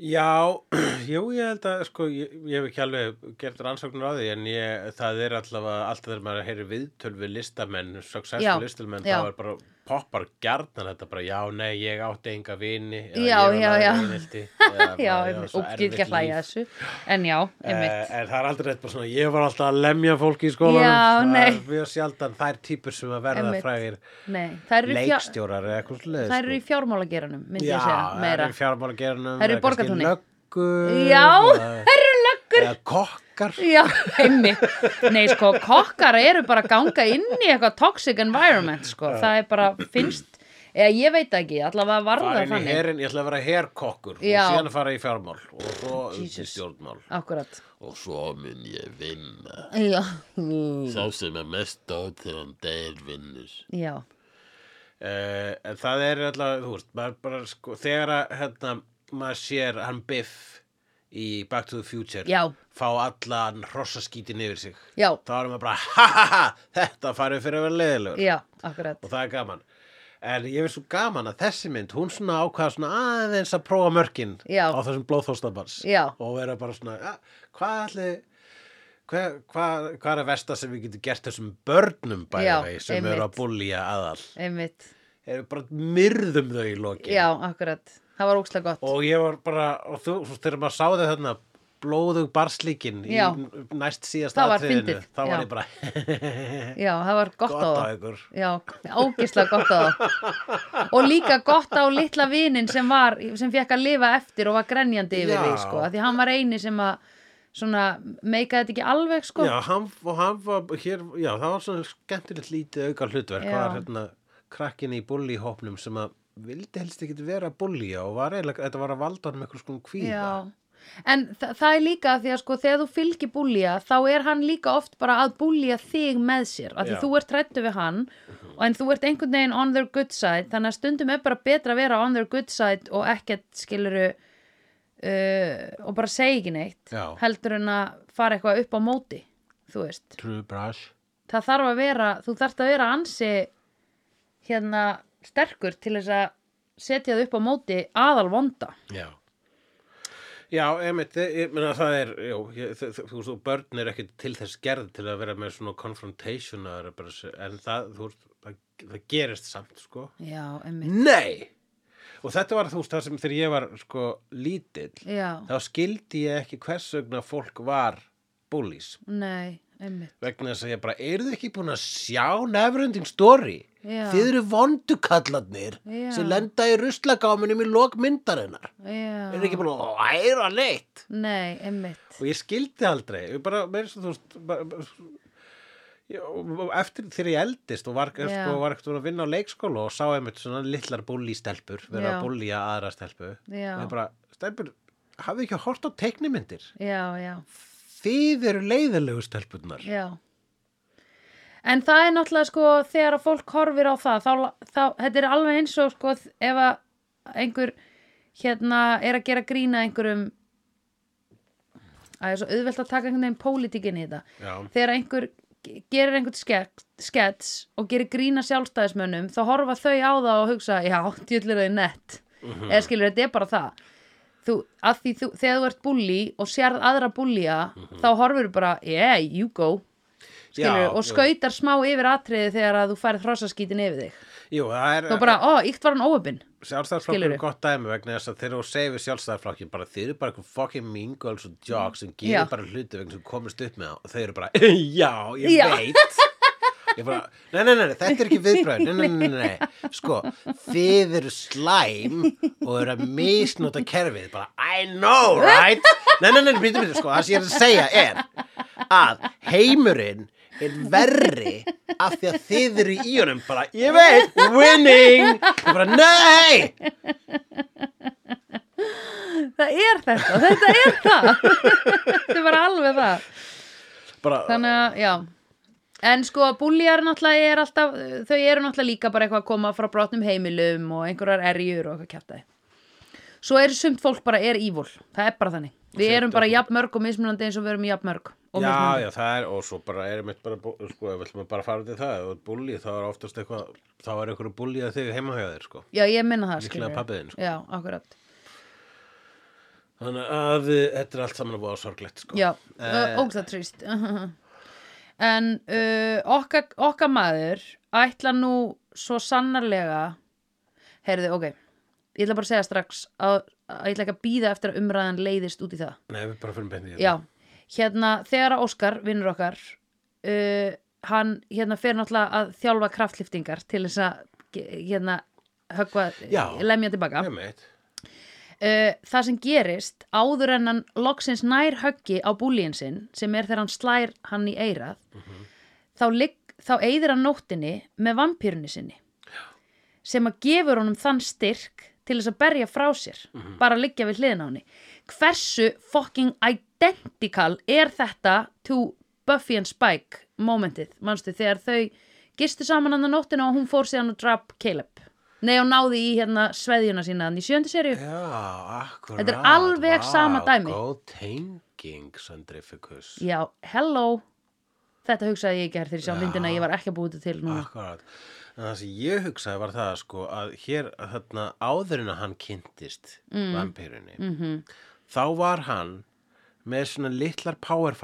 Já, [clears throat] jú, ég held að, sko, ég, ég hef ekki alveg gert rannsóknur á því, en ég, það er allavega, alltaf þegar maður heyri viðtöl við listamenn, successful listamenn, þá er bara, poppar gjarnan þetta bara, já, nei, ég átti enga vini, Já, já, já. eða já, [laughs] erfitt ekki að hlæja þessu. En já, einmitt. Eh, en það er aldrei eitthvað svona, ég var alltaf að lemja fólki í skólanum, það er mjög sjaldan þær típur sem að verða í fjár, leikstjórar eða eitthvað sluðið, það eru í fjármálageranum myndi ég segja, það eru fjármálagerunum, Það eru í Borgartúni. löggur, Já, það eru löggur, eða kokkar, Já, einmitt. Nei, sko, kokkar eru bara að ganga inn í eitthvað toxic environment, sko. Það er bara, finnst eða ég veit ekki, allavega var fara það inn í þannig. herin, ég ætla að vera herkokkur og síðan fara í fjármál og svo upp í stjórnmál. Akkurat. Og svo mun ég vinna. já, Sá sem er mest dót þegar hann deyr vinnur. já, uh, en það er alltaf, þú veist, bara sko, þegar að hérna, maður sér hann Biff í Back to the Future Já. fá allan hrossaskítin yfir sig. Já, þá erum maður bara, ha ha ha þetta farið fyrir að vera leiðilegur já, akkurat. Og það er gaman. En ég finnst svo gaman að þessi mynd hún svona ákvaða svona aðeins að prófa mörkin Já. á þessum blóðþóstabars Já. og vera bara svona ja, hvað ætli hvað, hvað, hvað er versta sem við getum gert þessum börnum Já, bæði sem eru að einmitt. búlja aðal? Einmitt, erum bara myrðum þau í lokin. Já, akkurat það var ókslega gott og ég var bara og þú, þegar maður sáði þarna blóðug barslíkin í Já. næst síðast Það var atriðinu, fyndið, þá var já. ég bara [laughs] já, það var gott, gott á á það ykkur já, ógislega gott á það og líka gott á litla vinin sem var, sem fekk að lifa eftir og var grenjandi yfir Já. því, sko, af því hann var eini sem að svona, meikaði þetta ekki alveg, sko Já, hann, og hann var hér, já, það var svona skemmtilegt lítið auka hlutverk, Já. var hérna krakkin í bulli hópnum sem að vildi helst ekki vera bulli og var eiginlega, þetta var að valda hann með eitthvað svona kvíða. Já, en þa það er líka því að sko þegar þú fylgir búlja þá er hann líka oft bara að búlja þig með sér, af því Já. þú ert trættu við hann og en þú ert einhvern veginn on their good side, þannig að stundum er bara betra að vera on their good side og ekkert skiluru uh, og bara segja ekki neitt Já. heldur en að fara eitthvað upp á móti þú veist, True brush. það þarf að vera þú þarft að vera ansi hérna sterkur til þess að setja það upp á móti aðal vonda Já. Já, einmitt, ég, meina það er, já, ég, þú veist, börn er ekki til þess gerð til að vera með svona confrontation bara, en það, þú veist, það, það gerist samt, sko. já, emmitt Nei! Og þetta var, þú veist, það sem þegar ég var, sko, lítill, já, þá skildi ég ekki hvers vegna fólk var bullies. nei, emmitt vegna þess að ég bara, eru þið ekki búin að sjá Neverending Story? Já. Þið eru vondukallarnir Já. sem lenda í ruslagáminum í lok myndarinnar. Já. Eru ekki búin að læra neitt? Nei, einmitt. Og ég skildi aldrei, ég bara, með þess að þú veist, bara, Já, og eftir þegar ég eldist og var, sko, var ekkert að vinna á leikskóla og sá einmitt svona litlar búlístelpur vera Já. að búlja aðra stelpu og ég bara, stelpur, hafið ekki hort á teiknimyndir Já, já, þið eru leiðilegu stelpurnar já. En það er náttúrulega sko þegar að fólk horfir á það, þá, þá þetta er alveg eins og sko ef að einhver hérna er að gera grína einhverjum að það er svo auðvelt að taka einhvern veginn pólitíkin í þetta. Já. Þegar einhver ge- gerir einhvern skets, og gerir grína sjálfstæðismönnum þá horfa þau á það og hugsa já, djöllir þau nett eða skilur, þetta er bara það þú, að því þú, þegar þú ert bulli og sérð aðra bullja þá horfur bara, yeah, you go. Skilur, Já, og já. skautar smá yfir atriði þegar að þú færið hrossaskítin yfir þig. Jú, það er þá bara, ó, íkt var hann óöpinn sjálfstæðarflokkur er gott dæmi vegna þess að þegar þú segir sjálfstæðarflokkin bara þið eru bara eitthvað fucking mean girls og jocks sem Já. gerir bara hluti vegna sem komist upp með það og þau eru bara, [laughs] já, ég Já. veit [laughs] bara, nei, nei, nei, þetta er ekki viðbröð nei, nei, nei, nei, sko þið eru slæm og eru að misnota kerfið. Bara, I know, right? Nei, nei, nei, býtum, býtum, sko, það sem ég er að segja er að heimurinn er verri af því að þið eru í honum. Bara, ég veit, winning. Ég bara, nei! Það er þetta, þetta er það. [laughs] Þetta er bara alveg það. Bara, þannig að, já en sko, búljar náttúrulega er alltaf þau eru náttúrulega líka bara eitthvað að koma frá brotnum heimilum og einhverjar erjur og eitthvað kjaftaði. Svo er sumt fólk bara er ívul, það er bara þannig. Við erum bara er- jafn mörg og mismunandi eins og við erum jafn mörg og já, mismunandi. já, það er og svo bara er mitt bara, bú- sko, við að bara fara til það, ef þú ert búlli, þá er oftast eitthvað þá er einhverju búlli að þig heima hjá þér, sko. Já, ég minna það, Líklega pabbi þinn, sko. þannig að uh, þetta er allt saman að búa sorglegt, sko. Já, Eh, uh, ógsta trist [laughs] En uh, okkar, okkar maður ætla nú svo sannarlega Heyrðu, ok Ég ætla bara að segja strax að, að ég ætla ekki að býða eftir að umræðan leiðist út í það. Nei, við bara fyrir bendi Já, hérna þegar að Óskar, vinnur okkar uh, hann hérna fer náttúrulega að þjálfa kraftliftingar til þess að hérna höggva, Já. lemja tilbaka ég meit uh, það sem gerist áður en hann loksins nær höggi á búlíin sinn sem er þegar hann slær hann í eirað þá, ligg, þá eyðir hann nóttinni með vampýrunni sinni sem að gefur honum þann styrk til þess að berja frá sér bara að liggja við hliðina á henni. Hversu fucking identical er þetta to Buffy and Spike momentið, manstu, þegar þau gistu saman hann að nóttina og hún fór síðan og drap Caleb Nei, og náði í hérna sveðjuna sína hann í sjöndu serju Já, akkurat. Þetta er alveg sama dæmi. Góð tenging, Sandrificus. Já, hello Þetta hugsaði ég ekki hér þegar ég sá myndina ég var ekki að búið þetta til núna Akkurat. En það sem ég hugsaði var það sko að hér þarna áður en að hann kynntist mm. vampirunni Mhm. þá var hann með svona litlar power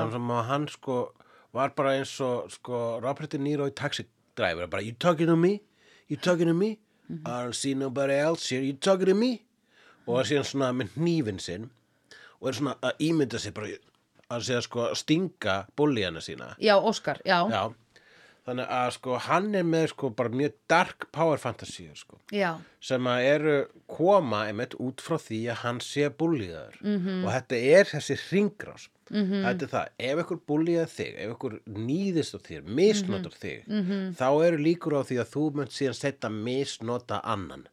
sem sem að hann sko var bara eins og sko Robert De Niro í Taxi Driver bara you talking to me, you talking to me? Mhm. I don't see nobody else here, you talking to me? Og það síðan svona með hnífin sinn og er svona að ímynda sig bara að segja sko að stinga búlíana sína. Já, Óskar, já, Já, þannig að sko hann er með sko bara mjög dark power fantasíur sko sem að eru koma einmitt út frá því að hann sé búlíðar -hmm. og þetta er þessi hringrás -hmm. þetta er það, ef ykkur búlíðar þig ef ykkur nýðist á þér, misnotar þig -hmm. þá eru líkur á því að þú munt síðan setja misnota annan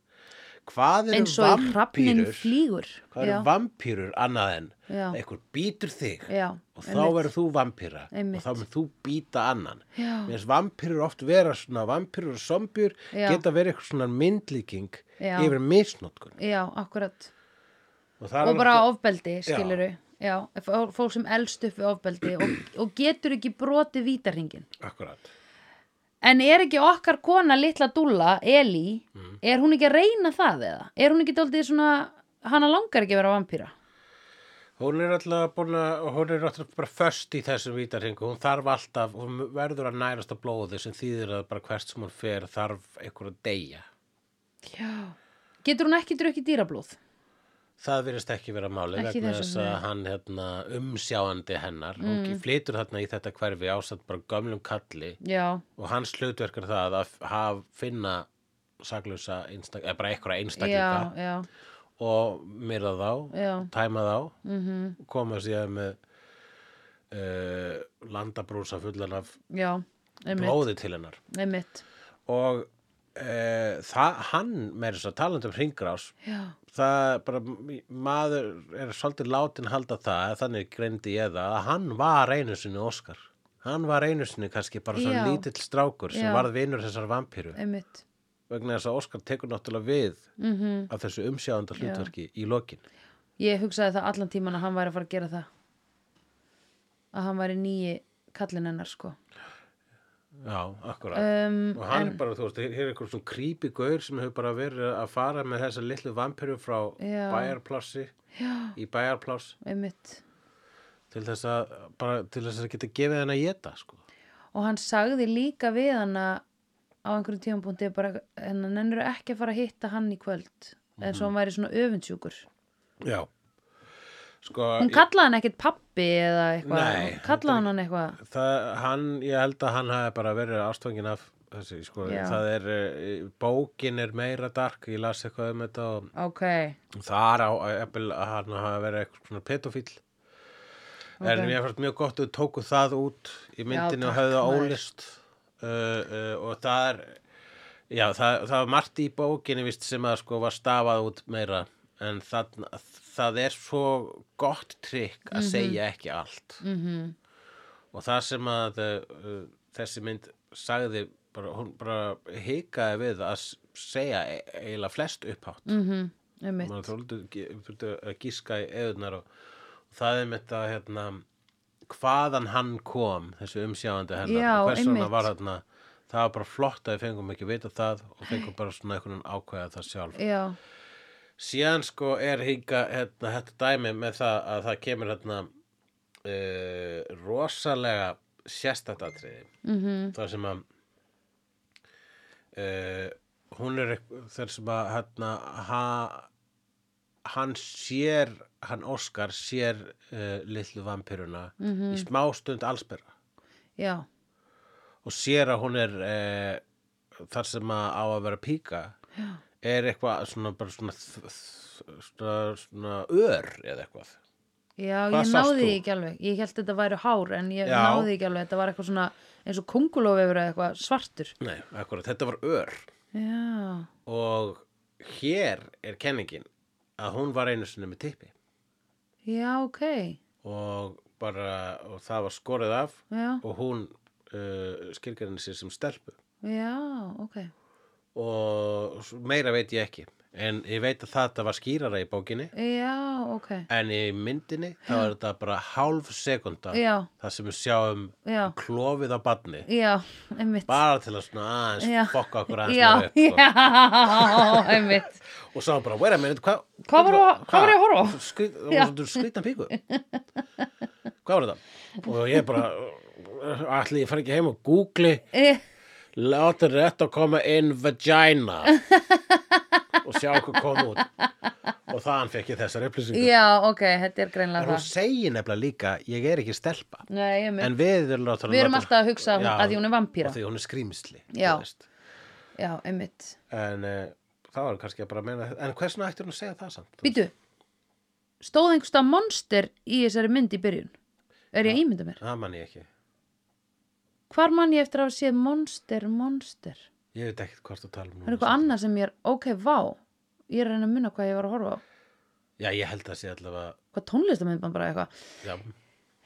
hvað eru vampýrur flýgur. Hvað eru vampýrur annað en Já. ykkur býtur þig? Já, og þá verður þú vampýra og þá mun þú býta annan. Finnst vampýrur oft vera svona vampýrur og zombjur geta verið eitthvað svona myndlíking Já. yfir misnotkun. Já, akkurat. Og, Og bara alveg- ofbeldi, skiluru fólk sem elst upp við ofbeldi og, og getur ekki brotið vítarhingin akkurat En er ekki okkar kona litla dúlla, Eli, Mm. er hún ekki að reyna það eða? Er hún ekki dóltið svona, hana langar ekki að vera vampýra? hún er alltaf búin að hún er alltaf bara föst í þessum vítarhingu hún þarf alltaf, hún verður að nærast á blóði sem þýðir að bara hvert sem hún fer þarf einhver að deyja Já. Getur hún ekki drukkið dýrablóð? Það virðist ekki vera máli Ekki vegna þess að hann hérna, umsjáandi hennar mm. hún flytur þarna í þetta hverfi ásatt bara gömlum kalli Já, og hans hlutverk er það að haf, finna einstak, eða bara einhverja já, og myrða þá, já, tæma þá mhm, koma síðan með uh, landabrúsa fullan af já, blóði til hennar. Einmitt, og uh, það, hann með þess að talandi um hringrás það bara maður er svolítið látin halda það þannig greindi ég það að hann var einu sinni Óskar hann var einu sinni kannski bara svona Já. lítill strákur sem Já. varð vinur þessar einmitt, vegna þess að Óskar tekur náttúrulega við mhm. af þessu umsjáðanda hlutverki í lokin Ég hugsaði það allan tíman að hann væri að fara að gera það. Að hann væri nýji kallinn hennar, sko. já, akkurat Um, og hann en, er bara, þú veist, hér er eitthvað svona creepy gaur sem hefur bara verið að fara með þessa litlu vampíru frá Já. bæjarplássi já, í bæjarpláss einmitt. til þess að bara til þess að geta gefið henn að geta sko. Og hann sagði líka við hana á einhverjum tímapunkti bara, en hann ennur ekki að fara að hitta hann í kvöld. eins og hann væri svona öfundsjúkur. já sko, Hún kallaði hann ekkert pappi eða eitthvað. Nei, kallaði hann hann eitthvað. það, hann, ég held að hann hafi bara verið ástfangin af þessi, sko, Já. það er, eh, bókin er meira dark, ég las eitthvað um þetta og Ok, þar á eppil, að hann hafi verið eitthvað svona pedofíl en Ok. mér fannst mjög gott að þau tóku það út í myndinu og takk, höfðu það ólist uh, uh, og það er já, það, það var margt í bókinni vist, sem að sko var stafað út meira en það, það er svo gott trikk að segja ekki allt -hmm. og það sem að uh, þessi mynd sagði bara, hún bara hikaði við að segja e eiginlega flest upphátt mhm, einmitt. maður þóldu að gíska í eðunar og, og það er mitt að hérna, hvaðan hann kom þessu umsjáandi hennar hvers einmitt. var þarna það var bara flott að við fengum ekki vita það og fengum bara svona einhvern ákveða það sjálf Já, síðan sko er hinga hérna, þetta dæmi með það að það kemur hérna uh, rosalega sérstættatriði mm -hmm. þar sem að uh, hún er þar sem að hérna, ha, hann sér hann Óskar sér uh, litlu vampiruna -hmm. í smástund allsberra já, og sér að hún er þar sem að á að vera píka Já. Er eitthvað svona bara svona, svona, svona ör eða eitthvað Já, Hvað ég náði því ekki alveg. Ég held þetta væri hár en ég Já. náði því ekki alveg. Þetta var eitthvað svona eins og kongulófefur eða eitthvað svartur. Nei, akkurat, þetta var ör Já, og hér er kenningin að hún var einu sinni með tippi já, ok. og bara, og það var skorið af Já, og hún uh, skilgjarni sér sem stelpu já, ok. Og meira veit ég ekki en ég veit að þetta var skýrara í bókinni Já, ok. en í myndinni þá er þetta bara hálf sekunda Já, það sem við sjáum Já. klofið á badni já, einmitt. bara til að svona aðeins Já. fokka okkur aðeins Já, meira upp sko. já, [laughs] einmitt. og sá bara, wait a minute, hvað Hvað var að- hvað var ég að horfa á? Skrít, það Já. skrýtna píku hvað var þetta? og ég bara allir ég fari ekki heim og googli Eh, láta rétt að koma in vagina og sjá hvað kom út og þaðan fekk ég þessar upplýsingar Já, ok, þetta er en greinlega hún það. segir nefnilega líka ég er ekki stelpa Nei, en við erum, Við erum alltaf að hugsa Já, að því hún er vampíra. og því hún er skrýmsli Já. Já, einmitt. en uh, það var kannski bara að meina en hversna ættir hún að segja það samt? Býtu, stóð einhverstað monster í þessari mynd í byrjun? Er ég að ímynda mér? það man ég ekki Hvar mann ég eftir að séð monster, monster? ég veit ekkert hvort að tala um Það er eitthvað annað sem ég er, ok, vá. Ég er að reyna að munna hvað ég var að horfa á. já ég held að sé allavega Hvað tónlistamindband bara eitthvað. já,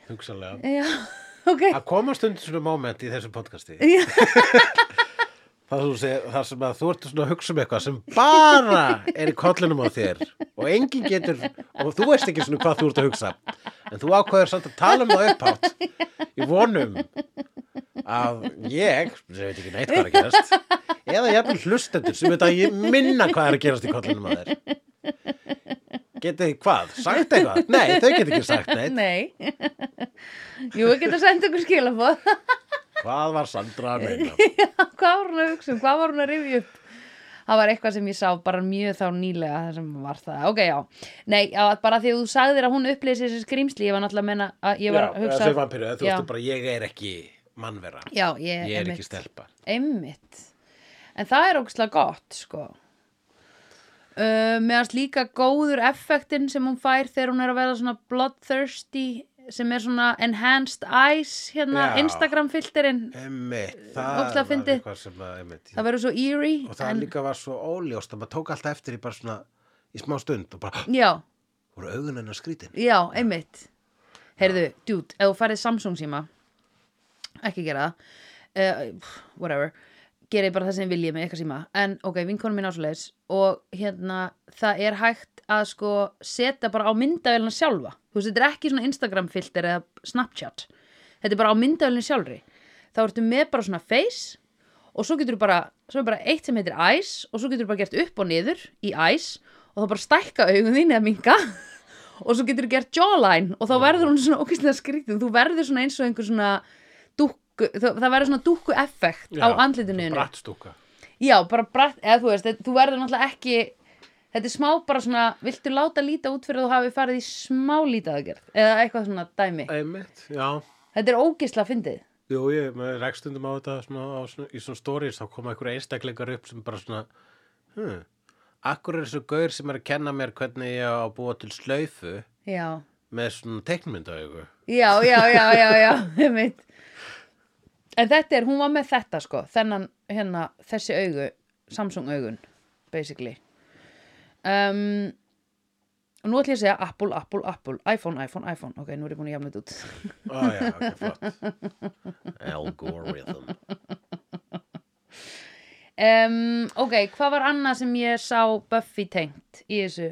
hugsanlega Já, [laughs] ok. að koma stundin svona moment í þessu podcasti [laughs] þar, þú segir, þar sem að þú ert að hugsa um eitthvað sem bara er í kollinum á þér og enginn getur og þú veist ekki svona hvað þú ert að hugsa en þú ákveður samt að tala um það upphátt í vonum að ég, sem veit ekki neitt hvað er að gerast eða jafnvel hlustendur sem veit að ég minna hvað er að gerast í kollinum á þér getið þið hvað? Sagt eitthvað? Nei, þau get ekki sagt neitt Nei. Jú, ég geta sendt ykkur skilafóð. Hvað var Sandra að meina? [laughs] hvað var hún að hugsa um? Hvað var hún að rifja upp? Það var eitthvað sem ég sá bara mjög þá nýlega það sem var það. Ok, já. Nei, já, bara því að þú sagðir að hún upplýsi þessi skrýmsli, ég var náttúrulega að menna að ég var að hugsa... Þessi vampiru, þú Já. veist bara, ég er ekki mannvera Já, ég, Ég er einmitt. ekki stelpa Einmitt. En það er ógstlega gott, sko. Uh, meðast líka góður effektin sem hún fær þegar hún er að vera svona bloodthirsty sem er svona enhanced eyes hérna Já. Instagram filterinn Ógeðslega það var fyndið. eitthvað sem að emmitt það verður svo eerie Og það en, líka var svo óljóst að maður tók alltaf eftir í bara svona í smá stund og bara, [gasps] já, voru augun hennar skrítin já, einmitt heyrðu, dude, ef þú farið Samsung síma ekki gera það. Uh, whatever. Gerið bara það sem viljið með eitthvað síma. En ok, vinkonum mín ásleis og hérna, það er hægt að sko setja bara á myndavélina sjálfa. Þú veist, þetta er ekki svona Instagram filter eða Snapchat, þetta er bara á myndavélina sjálfri. Þá ertu með bara svona face og svo getur bara, svo er bara eitt sem heitir eyes og svo getur bara gert upp og niður í eyes og þá bara stækka augun þín eða minga [laughs] og svo getur gert jawline og þá verður hún svona okkislega skrítið. Þú verður svona eins og einhver svona dúkku, það, það verður svona dúkku effekt á andlitinu. Brattstúka já, bara bratt, eða þú veist þú verður náttúrulega ekki þetta er smá bara svona, viltu láta líta út fyrir að þú hafi farið í smá lítaðagerð eða eitthvað svona dæmi. Emmitt, já. Þetta er ógislega fyndið. Jú, ég með rekstundum á þetta svona, á, svona, í svona stories, þá koma einhverja einstaklingar upp sem bara svona hm, Akkur er þessu gaur sem er að kenna mér hvernig ég á að búa til slaufu já, með svona teiknmyndaaugu? Já, já, já, já, já [laughs] einmitt. En þetta er, hún var með þetta sko, þennan, hérna, þessi augu Samsung augun, basically. Um, og nú ætlum ég að segja Apple, Apple, Apple, iPhone, iPhone, iPhone. Ok, nú er ég búin að jafna þetta út. Ó já, ok, flott. [laughs] Algorithm. Um, ok, hvað var annað sem ég sá Buffy tengt í þessu?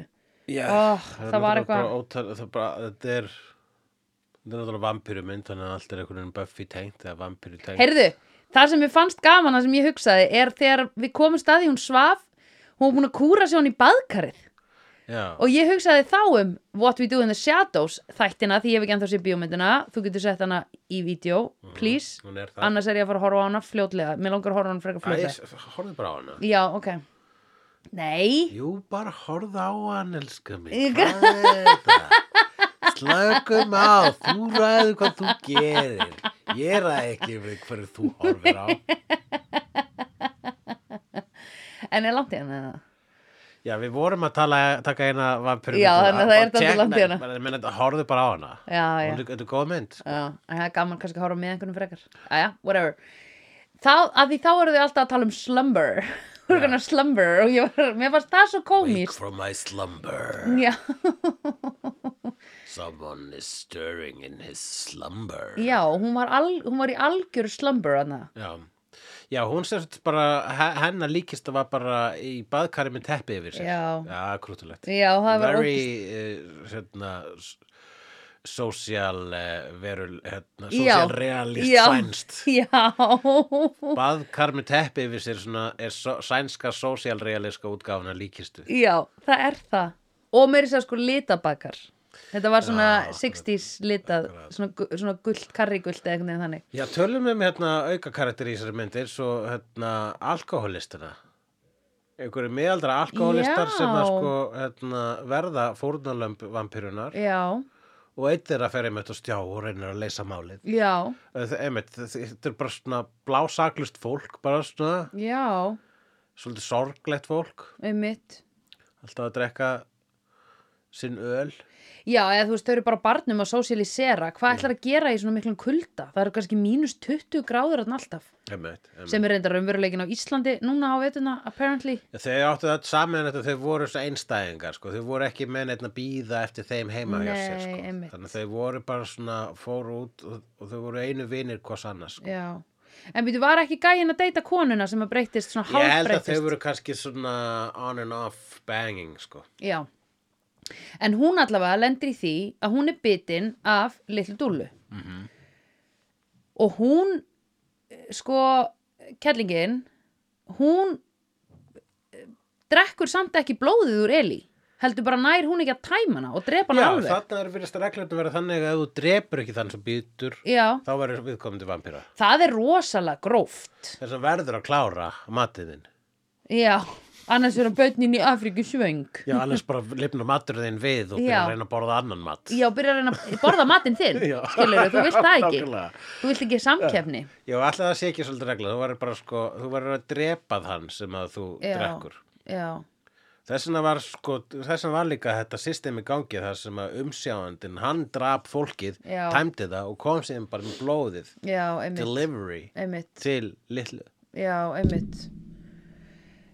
Já, Ó, það er var eitthvað- það er bara, þetta er þetta er náttúrulega vampíru mynd þannig að allt er einhvern veginn Buffy tengt eða vampíru tengt heyrðu, það sem ég fannst gaman það sem ég hugsaði er þegar við komum staði hún svaf hún var búin að kúra sig hún í baðkarið. Já, og ég hugsaði þá um What We Do in the Shadows þættina því ég hef ekki ennþá sér bíómyndina. Þú getur sett hana í vídeo, please. hún er það. Annars er ég að fara að horfa á hana fljótlega. Mér langar að horfa á hana frekar fljótlega. Horfðu bara á hana. Já, ok. Nei, Jú, bara horfðu á hann, elska mig [laughs] Hvað er þetta? Slökum á, þú ræður hvað þú gerir Ég ræði ekki við hverju þú horfir á en er langt í hana eða? Já, við vorum að tala, taka eina vampíru Já, þannig að það er dálítið langt í hana. Ég meina, horfðu bara á hana Já, já. Þetta er góð mynd sko. Já, það er gaman kannski að horfa með einhvernum frekar Æja, whatever Þá, að því þá eru þau alltaf að tala um slumber Eru kannar slumber og var, mér fannst það svo Wake komíst from my slumber. Já, Someone is stirring in his slumber. já, hún var, al, hún var í algjöru slumber hana. Já, Já hún sagt bara he- hennar líkist var bara í baðkari með teppi yfir sér Já. Já, krútulegt Já, það var Very, uh, hérna s- social uh, verul, hérna, Já. social realist Já. sænst. [laughs] Já, Baðkar með teppi yfir sér svona, er so, sænska social realiska útgáfuna líkistu? Já, það er það. Og meiri sér sko litabakar. Þetta var svona Já, 60s litað Svona, svona gullt, karrigullt eða veginn þannig. Já, tölum um hérna auka karakter í þessari mynd eins og hérna alkoholistana einhverju miðaldra alkoholistar Já. sem að sko hérna, verða fórnalömb vampírunar Já, og eitt þeirra fer einmitt á stjá og reynir að leysa málið. Já, einmitt, þetta er bara svona blásaklust fólk bara svona, já. Svolítið sorglegt fólk. Einmitt. Alltaf að drekka sinn öl Já, eða þú veist, þau eru bara barnum að sósialisera Hvað ætlar að gera í svona miklum kulda? Það eru kannski mínus 20 gráður þarna alltaf einmitt, einmitt. sem er reyndar raunveruleikin á Íslandi núna á veituna, apparently Þeir áttu þetta saman þetta þau voru svo einstæðingar sko. þau voru ekki neitt að býða eftir þeim heima hjá sér Nei, sko. einmitt. þannig að þau voru bara svona fóru út og, og þau voru einu vinir hvers annars sko. Já En býtu, var ekki gæin að deyta konuna sem að breytist svona Ég held að hálfbreytist þau voru kannski svona on and off banging sko. Já En hún allavega lendir í því að hún er bitin af litlu dúllu. Mhm. og hún sko, kellingin hún eh, drekkur samt ekki blóðið úr Eli heldur bara nær hún ekki að tæma hana og drepa hana Já, alveg. þarna er virðist reglum að vera þannig að ef þú drepur ekki þann sem býtur Já, þá verður viðkomandi vampíra. Það er rosalega gróft. Þess að verður að klára matiðin Já, annars er bönnin í Afríku svöng. Já, annars bara lifnar maturðin við og byrja að reyna að borða annan mat. Já, byrja að reyna að borða matinn þinn [laughs] skilur þú vilt það ekki. Þú vilt ekki samkefni Já, alltaf það sé ekki svolítið regla þú verður bara sko, þú verður að drepa þann sem að þú Já. drekkur. Já, Þess vegna var sko, þess vegna var líka þetta systemi gangi þar sem að umsjáandinn, hann drap fólkið, tæmdi það og kom síðan bara með blóðið, já, delivery til litlu. já, einmitt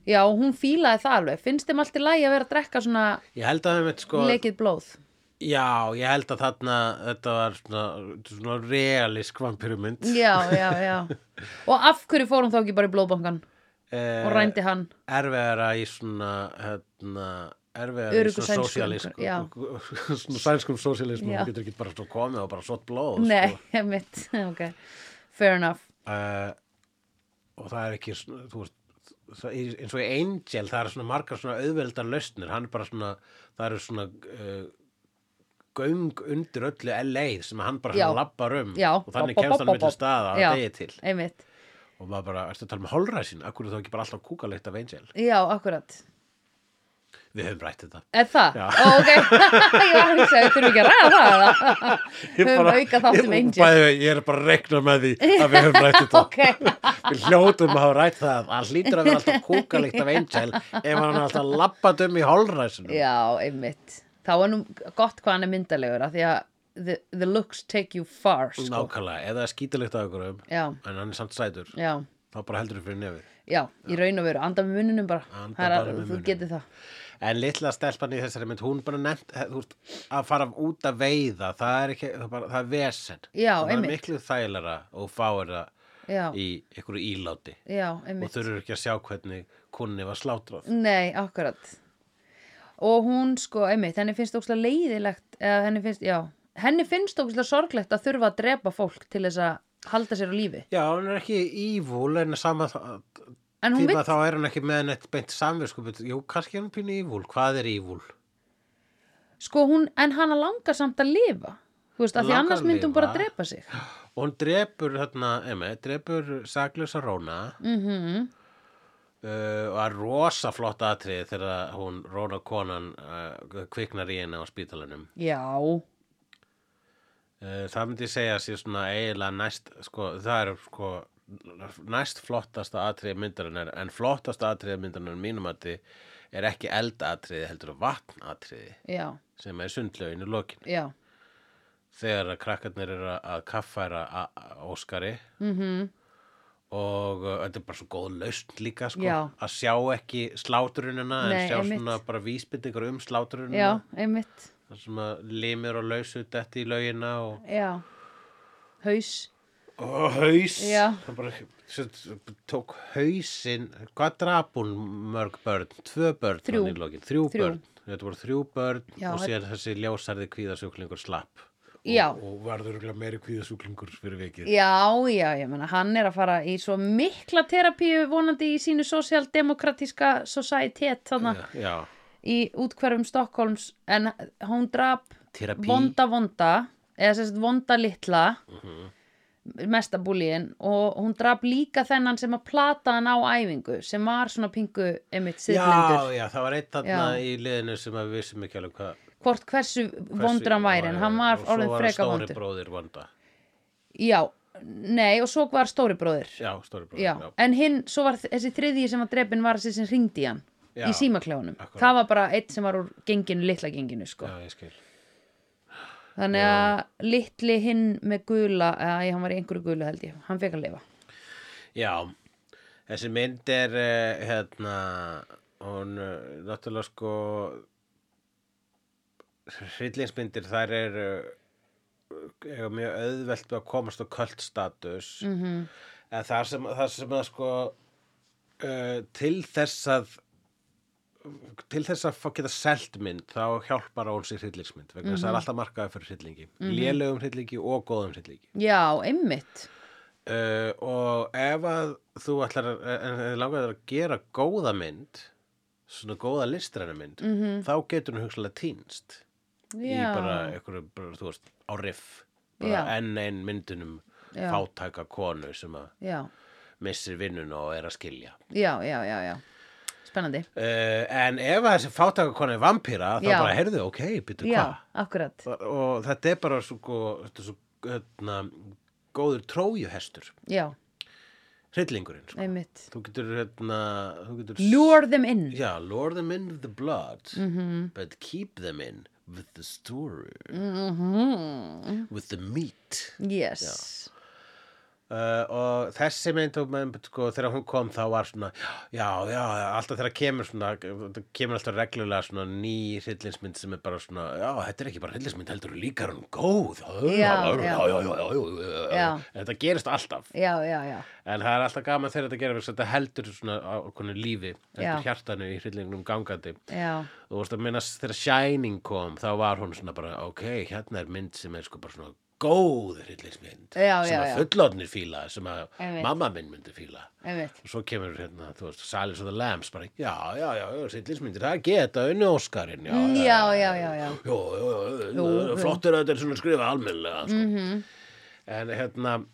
Já, hún fílaði það alveg. Finnst þeim allt í lagi að vera að drekka svona að með sko, leikið blóð? Já, ég held að þarna, þetta var svona, svona realísk vampirumynd. Já, já, já. [laughs] Og af hverju fór hún þá ekki bara í blóðbankan Eh, og rændi hann? Erfiðara í svona, hérna, erfiðara í svona sósialísku, [laughs] svona sænskum sósialismu, Já. þú getur ekki bara komið og bara svott blóð, Nei, sko. [laughs] einmitt, ok Fair enough. Uh, og það er ekki þú veist eins og í Angel það er svona margar svona auðveldar lausnir. Hann er bara svona, það eru svona uh, göng undir öllu LA sem hann bara hann lappar um. Já, og þannig kemst hann milli bopp. staða að degi til. Einmitt, og maður bara, ertu að tala með hólræsin akkur er þá ekki bara alltaf kúkalegt af Angel? Já, akkurat við höfum rætt þetta. Er það? Já. Ó, ok, [laughs] ég var að hugsa að þurfum ekki að ræða það? Ég Höfum bara- auka þátt um ég- er bara að rekna með því að við höfum rætt þetta. [laughs] Ok, Við hljótum að hafa rætt það. Að hlýtur að vera alltaf kúkalegt af Angel ef hann er alltaf lappat um í hólræsinu já, einmitt. Þá er nú gott hvað hann er myndalegur af því að the, the looks take you far sko. Nákvæmlega, eða skítalegt af ykkur um Já, en hann er samt sætur já, þá bara heldur þú fyrir nefið. Já, í raun og veru. Anda með muninum bara, Anda Það er bara að- með þú munninum. getur það en litla stelpan í þessari mynd hún bara nefnt veist, að fara út að veiða. Það er, ekki, það er, bara, það er vesen. Já, það er einmitt. miklu þægilega og fáir það Já, í einhverju íláti. Já, og einmitt. þurfur ekki að sjá hvernig kunni var slátrað. Nei, akkurat. Og hún sko, einmitt, henni finnst ókslega leiðilegt eða henni finnst, já henni finnst ókslega sorglegt að þurfa að drepa fólk til þess að halda sér á lífi. Já, hún er ekki ívúl en sama Tíma vill, þá er hún ekki með neitt beint samviskupið jú, kannski er hún pínu ívúl, hvað er ívúl? sko hún, en hana langar samt að lifa Þú veist, af því annars að lifa. bara drepa sig. Og [gasps] hún drepur þarna, emi, drepur saklösa Róna Mhm, uh, og er rosa flott atrið þegar hún Róna konan uh, kviknar í henni á spítalanum. Já, uh, það myndi segja sér svona eiginlega næst sko, það er sko næst flottasta atriði myndarinnar en flottasta atriði myndarinnar mínum að er ekki eldatriði heldur vatnatriði já, sem er sundlauginu lokin. Já, þegar að krakkarnir eru að kaffæra Óskari mhm, og uh, þetta er bara svo góð lausn líka sko, að sjá ekki slátrunina en Nei, sjá einmitt. svona bara vísbyttingar um einmitt, þar sem að limir og lausu detti í laugina og, haus, og haus. Það bara set, tók hausinn hvað drap hún mörg börn tvö börn Þrjú. lokin, þrjú, Þrjú. börn þetta voru þrjú börn Já, og síðan þessi ljósarði kvíðasjúklingur slapp og, og varður meiri kvíðasjúklingur fyrir vikið já, já, ég menna, hann er að fara í svo mikla terapíu vonandi í sínu sosialdemokratíska societet já. í útkverfum Stokkólms en hún Terapí. vonda vonda eða sérst vonda litla Mhm. Mesta búlíin og hún drap líka þennan sem að plata hann á æfingu sem var svona pingu einmitt já, siðblindur já, það var eitt þarna Já. í liðinu sem við vissum ekki alveg hvað hvort hversu vondur hann væri en hann var og svo orðin var freka stóri vondur bróðir vonda já, nei og svo var stóri bróðir já, stóri bróðir, já. já, en hinn, svo var þessi þriðji sem var drepin var þessi sem ringdi hann Já, í akkúrat. það var bara eitt sem var úr genginu, litla genginu sko. já, ég skil þannig að litli hinn með gula eða hann var í einhverju gulu held ég hann fekk að lifa. Já, þessi mynd er uh, hérna, hún uh, náttúrulega sko hryllingsmyndir þær er uh, mjög auðvelt að komast á kvöldstatus mm -hmm. en það sem, það sem að sko uh, til þess að til þess að fá geta selt mynd þá hjálpar að hún sér hryllingsmynd vegna þess að það er alltaf markaði fyrir hryllingi mm -hmm. lélegum hryllingi og góðum hryllingi já, einmitt uh, og ef að þú ætlar að, en þið langar þér að gera góða mynd svona góða listræna mynd -hmm. þá getur hún hugsalega týnst í bara einhverju, bara, þú veist, á riff bara enn ein myndunum Já. fátæka konu sem að missir vinnuna og er að skilja já, já, já, já. Spennandi. Uh, en ef þessi fátæka konu er vampíra þá Já. bara, heyrðu, ok, byrju já, hvað? akkurat. Og þetta er bara svo, gó- þetta er svo hérna, góður trójuhestur. Já, hryllingurinn sko. einmitt. Þú getur hérna þú getur lure them in. Já, lure them in with the blood Mhm. but keep them in with the story. Mhm. with the meat. Yes, uh, og þessi mynd og sko, þegar hún kom þá var svona já, já, alltaf þegar kemur svona kemur alltaf reglulega svona ný hryllingsmynd sem er bara svona já, þetta er ekki bara hryllingsmynd, heldur líka er hún góð. Já, já, þetta gerist alltaf. Já, já, já. En það er alltaf gaman þegar þetta gerir þetta heldur svona á okkur lífi heldur hjartanu í hryllingnum gangandi. Já, þú veist að minna þegar Shining kom þá var hún svona bara ok, hérna er mynd sem er sko bara svona góð hryllingsmynd sem að já. fullorðnir fíla sem að mamma minn myndi fíla og svo kemur hérna, þú veist, Silence of the Lambs bara, já, já, já, hryllingsmyndir það geta unni Óskarinn, já, Mm, já, já, já, já jú. flottur að þetta er svona skrifa almennilega sko. Mhm. en hérna og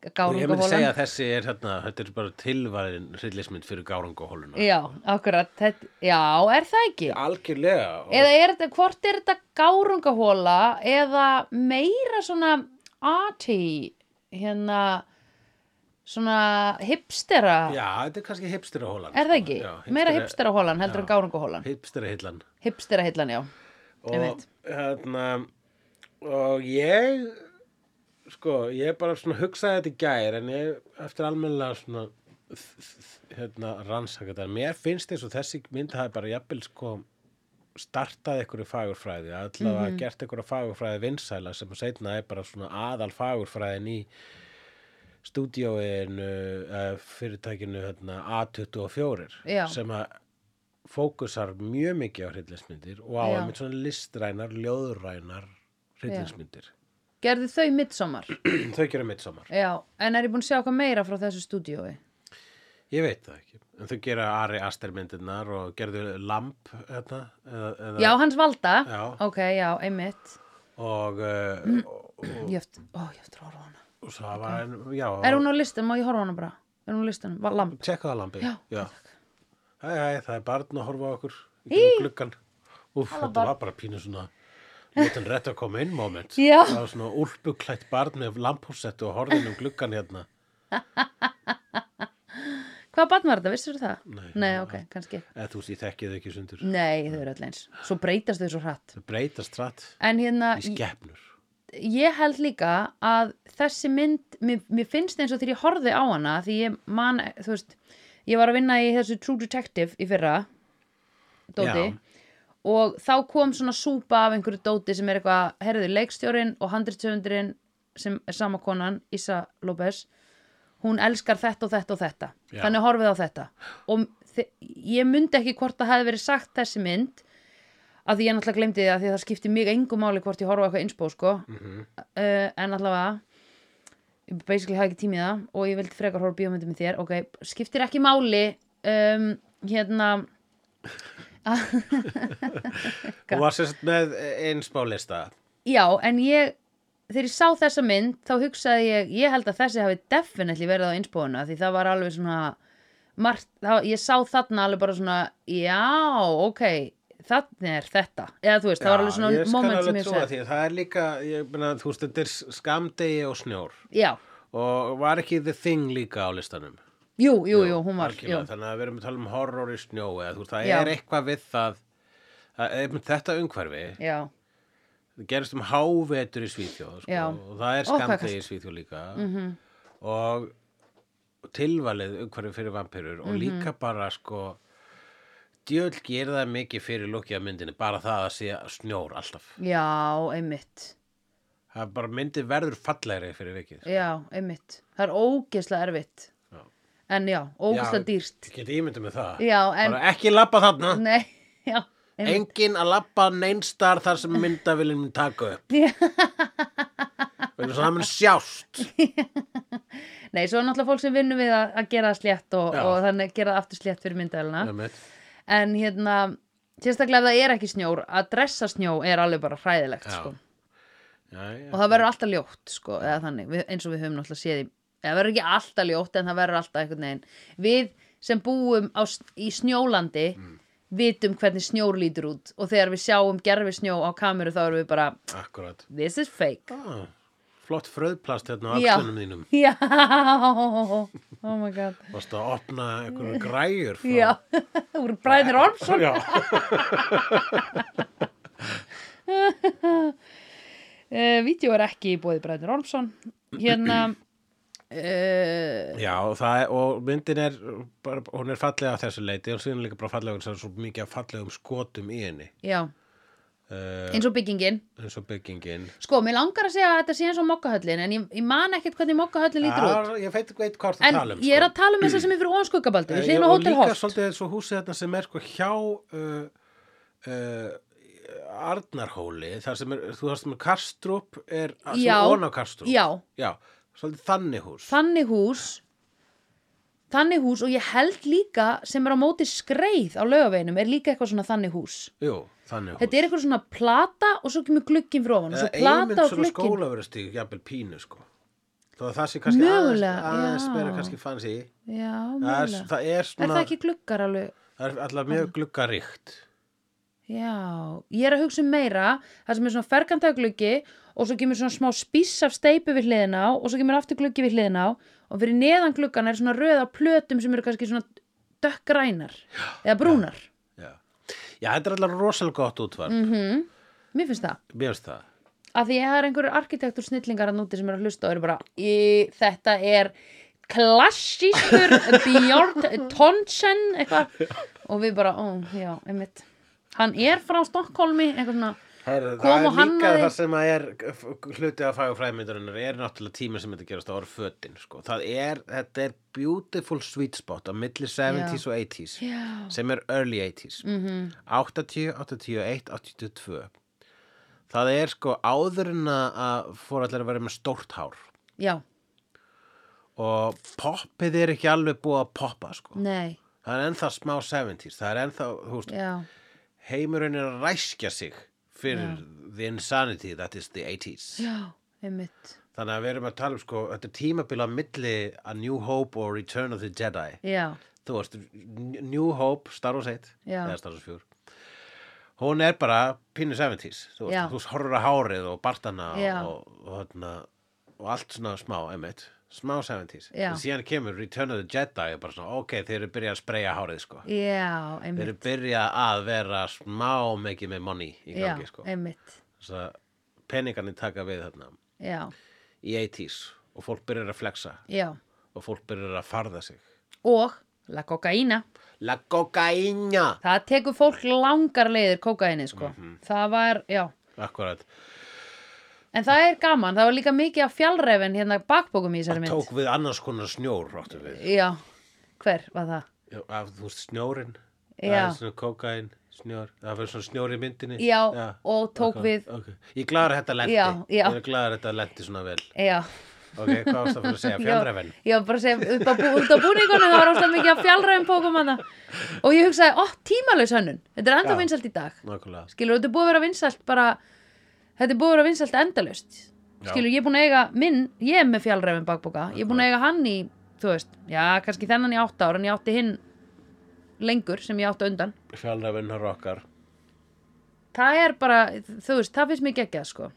ég myndi segja að þessi er hérna, þetta er bara tilvæðin hryllismynd fyrir gárungahóluna. já, akkurat þetta, já, er það ekki Algjörlega. og- eða er þetta, hvort er þetta gárungahóla eða meira svona arty hérna svona hipstera Já, þetta er kannski hipsterahólan. er það ekki? Já, meira hipsterahólan heldur Já. en gárungahólan Hipsterahillan. hipsterahillan, já Og hérna, og ég, sko, ég bara svona hugsaði þetta í gær, en ég, eftir almennilega svona, hérna, rannsaka þetta, mér finnst þess að þessi mynd hafi bara jafnvel, sko, startað einhverju fagurfræði, allavega Mhm. gert einhverju fagurfræði vinsæla sem setna er bara svona aðal fagurfræðin í stúdíóinu, uh, fyrirtækinu hérna, A24 Já. sem að fókusar mjög mikið á hryllingsmyndir og á Já. einmitt svona listrænar, ljóðrænar hryllingsmyndir. Gerðu þau midsommar [clears throat] Þau gera mitt samar. já, en er ég búin að sjá eitthvað meira frá þessu stúdíói? Ég veit það ekki. En þau gera Ari Aster myndirnar og gerðu Lamp hérna, eða, eða, já, hans valda. Já. ok, já, einmitt. Og, uh, og, ég eftir, ó, ég eftir að horfa hana. Og það var, en, já, er hún á listan, má ég horfa hana bara? Er hún á listan, var lamp. Tjekka það lampið. Já, já. Hæ, hæ, það er barn að horfa okkur í gluggan. Úf, þetta var bara pínu svona Lítinn rétt að koma inn moment. Já. Það var svona úlpuklætt barn með lamphússettu og horfðin um gluggan hérna. [laughs] Hvaða barn var þetta, vissir það? Nei. Nei, ok, kannski. Eða þú veist, ég þekki þau ekki sundur. Nei, þau eru öll eins. Svo breytast þau svo hratt. Þau breytast rætt En hérna, í skepnur. Ég held líka að þessi mynd mér, mér finnst eins og þegar ég horfði á hana því ég man, þú veist ég var að vinna í þessu True Detective í fyrra dóti Já. Og þá kom svona súpa af einhverju dóti sem er eitthvað, herriðu, leikstjórin og handritsöfundurinn sem er sama konan Issa López hún elskar þetta og þetta og þetta Já. þannig horfið á þetta og ég myndi ekki hvort það hefði verið sagt þessi mynd að því ég náttúrulega glemdi því að því að það skipti mig engum máli hvort ég horfa eitthvað innspó sko Mhm. uh, en allavega ég basically hafði ekki tímið það og ég vildi frekar horfa á bíómyndum með þér ok, skiptir ekki máli um, hérna og var sérst með einspálista já, en ég þegar ég sá þessa mynd þá hugsaði ég, ég held að þessi hafi definitely verið á innspóðuna því það var alveg svona margt, það, ég sá þarna alveg bara svona já, ok þannig er þetta, eða þú veist, það var alveg svona moment sem ég því. Það er líka, ég meina, þú veist, þetta er skamdegi og snjór. Já, og var ekki The Thing líka á listanum jú, jú, jú, hún var jú. þannig að við erum að tala um horror í snjó eða veist, það Já. er eitthvað við það, er, þetta umhverfi já, gerist um hávetur í Svíþjóð sko, og það er skamdegi í Svíþjóð líka -hmm. og tilvalið umhverfi fyrir vampirur Mhm. og líka bara sko djöld gerir það mikið fyrir lukki af myndinni bara það að sé snjór alltaf já, einmitt það er bara myndi verður fallegri fyrir vikið sko. Já, einmitt. Það er ógeðslega erfitt. En já, ógeðslega Já, dýrst. Ég get ímyndið með það Já, en, bara ekki labba þarna nei, [laughs] já, einmitt. engin að labba neinstar þar sem myndavilin mun taka upp Já. [laughs] vegna svo það mun sjást [laughs] Nei, svo er náttúrulega fólk sem vinnur við að, að gera það slétt og, Já. og þannig gera það aftur slétt fyrir myndavæluna. Einmitt. En hérna, sérstaklega ef það er ekki snjór, að dressa snjó er alveg bara hræðilegt, Já. sko. já, já. Og það verður alltaf ljótt, sko, eða þannig, við, eins og við höfum náttúrulega séð í, eða verður ekki alltaf ljótt, en það verður alltaf einhvern veginn. Við sem búum á, í snjólandi, vitum hvernig snjór lítur út. Og þegar við sjáum gerfi snjó á kameru þá erum við bara, akkurat this is fake. ah, flott fröðplast hérna á axlunum þínum. [laughs] Já, oh my god. Varst að opna einhverju græjur frá... Já, [laughs] úr Bræðnir Ormsson. Já. uh, [laughs] Vídeó er ekki í bóði Bræðnir Ormsson. Hérna [clears throat] uh, já og, er, og myndin er bara, hún er fallega að þessu leiti og síðan líka bara fallega það er svo mikið af fallegum skotum í henni. Já, uh, eins og byggingin. eins og byggingin. Sko, mér langar að segja að þetta sé eins og mokkahöllin en ég, ég man ekkert hvernig mokkahöllin lítur út. Já, ég veit, veit hvað það En tala um ég er sko. að tala um þess að sem er fyrir ónskuggabaldur Eh, og Hótel líka svolítið svo húsið þarna sem er sko hjá uh, Arnarhóli þar sem er, þú sem er Karstrup er on á Karstrup. já. já, svolítið þannig hús. Þannig hús. Þannig hús og ég held líka sem er á móti skreið á laugaveinum er líka eitthvað svona þannig hús. Jú, þannig hús. Þetta er eitthvað svona plata og svo kemur glugginn frá ofan og svo Eða einmitt plata og svona glugginn. skólaverustík, jafnvel pínu sko. Þó að það sé kannski Mögulega, aðeins, aðeins já. meira kannski fancy. Já, það er, mögulega. það er Er svona það ekki gluggar alveg? það er alltaf mjög gluggaríkt. Já, ég er að hugsa um meira það sem er svona ferkantagluggi og svo kemur svona smá spiss af steipu við hliðina á og svo kemur aftur gluggi við hliðina á og fyrir neðan gluggan er svona röða plötum sem eru kannski svona dökkgrænar eða brúnar. Já. já, þetta er alltaf rosalega gott útvarp. Mm Mér finnst það. Mér finnst það. Að því að það er einhverjur arkitektur snillingar að núti sem eru að hlusta og eru bara í, þetta er klassískur Björn Tonsen eitthvað. Og við bara, ó, já, einmitt. Hann er frá Stokkólmi eitthvað svona Kom það er líka það sem að er hluti að fæða fræðmyndarinnar er náttúrulega tíma sem þetta gerast á orð fötin sko. það er, þetta er beautiful sweet spot á milli 70s og 80s já, sem er early 80s mhm, 80, 81, 82 það er sko áður en að fór allir að vera með stórt hár. Já, og poppið er ekki alveg búið að poppa sko. nei. Það er ennþá smá 70s það er ennþá, þú veist, já, heimurinn er að ræskja sig fyrir the insanity that is the 80s já, einmitt. Þannig að við erum að tala um sko þetta er tímabil á milli A New Hope og Return of the Jedi. Já, þú veist, New Hope, Star Wars 1 Já. eða Star Wars 4 hún er bara pínu 70s þú Já. veist, þú horfir að hárið og bartana Já. og, og, og, og allt svona smá, einmitt smá 70s Já. og síðan kemur Return of the Jedi og bara svona, ok, þeir eru byrjað að spreja hárið sko. Já, þeir eru byrjað að vera smá mikið með money í Já, gangi sko. einmitt. Þess að peningarnir taka við þarna. Já, í 80s og fólk byrjar að flexa. Já. Og fólk byrjar að farða sig. Og la kokaína La cocaína! Það tekur fólk langar leiðir kókaini sko. Mhm. Það var, já. Akkurat, En það er gaman, það var líka mikið af fjallrefin hérna bakbókum í þessari það mynd. tók við annars konar snjór ráttu við. Já, hver var það? Já, af, þú veist snjórin það Já. er svona kókain, snjór það verður svona snjór í myndinni. Já, og tók ok, við ok. ég glæður að þetta lendi. Já, já. ég er glæður að þetta lendi svona vel. Já, ok, hvað varst það fyrir að segja, fjallrefin? Já, bara að segja upp á, út á búningunum það var óslega mikið af fjallræfum pókum hana og ég hugsaði, ó, tímalaus hönnun. Þetta er enda Já. vinsælt í dag. Nákvæmlega. Skilur, þetta búið að vera vinsælt bara þetta er búið að endalaust. Já. skilur, ég er búin að eiga minn, ég er með fjallræfin bakbóka ég er búin að eiga hann í, þú veist já, kannski þennan í átta ár en ég átti hinn lengur sem ég átti undan. Fjallrefin har okkar. Það er bara, þú veist, það finnst mér geggjað sko.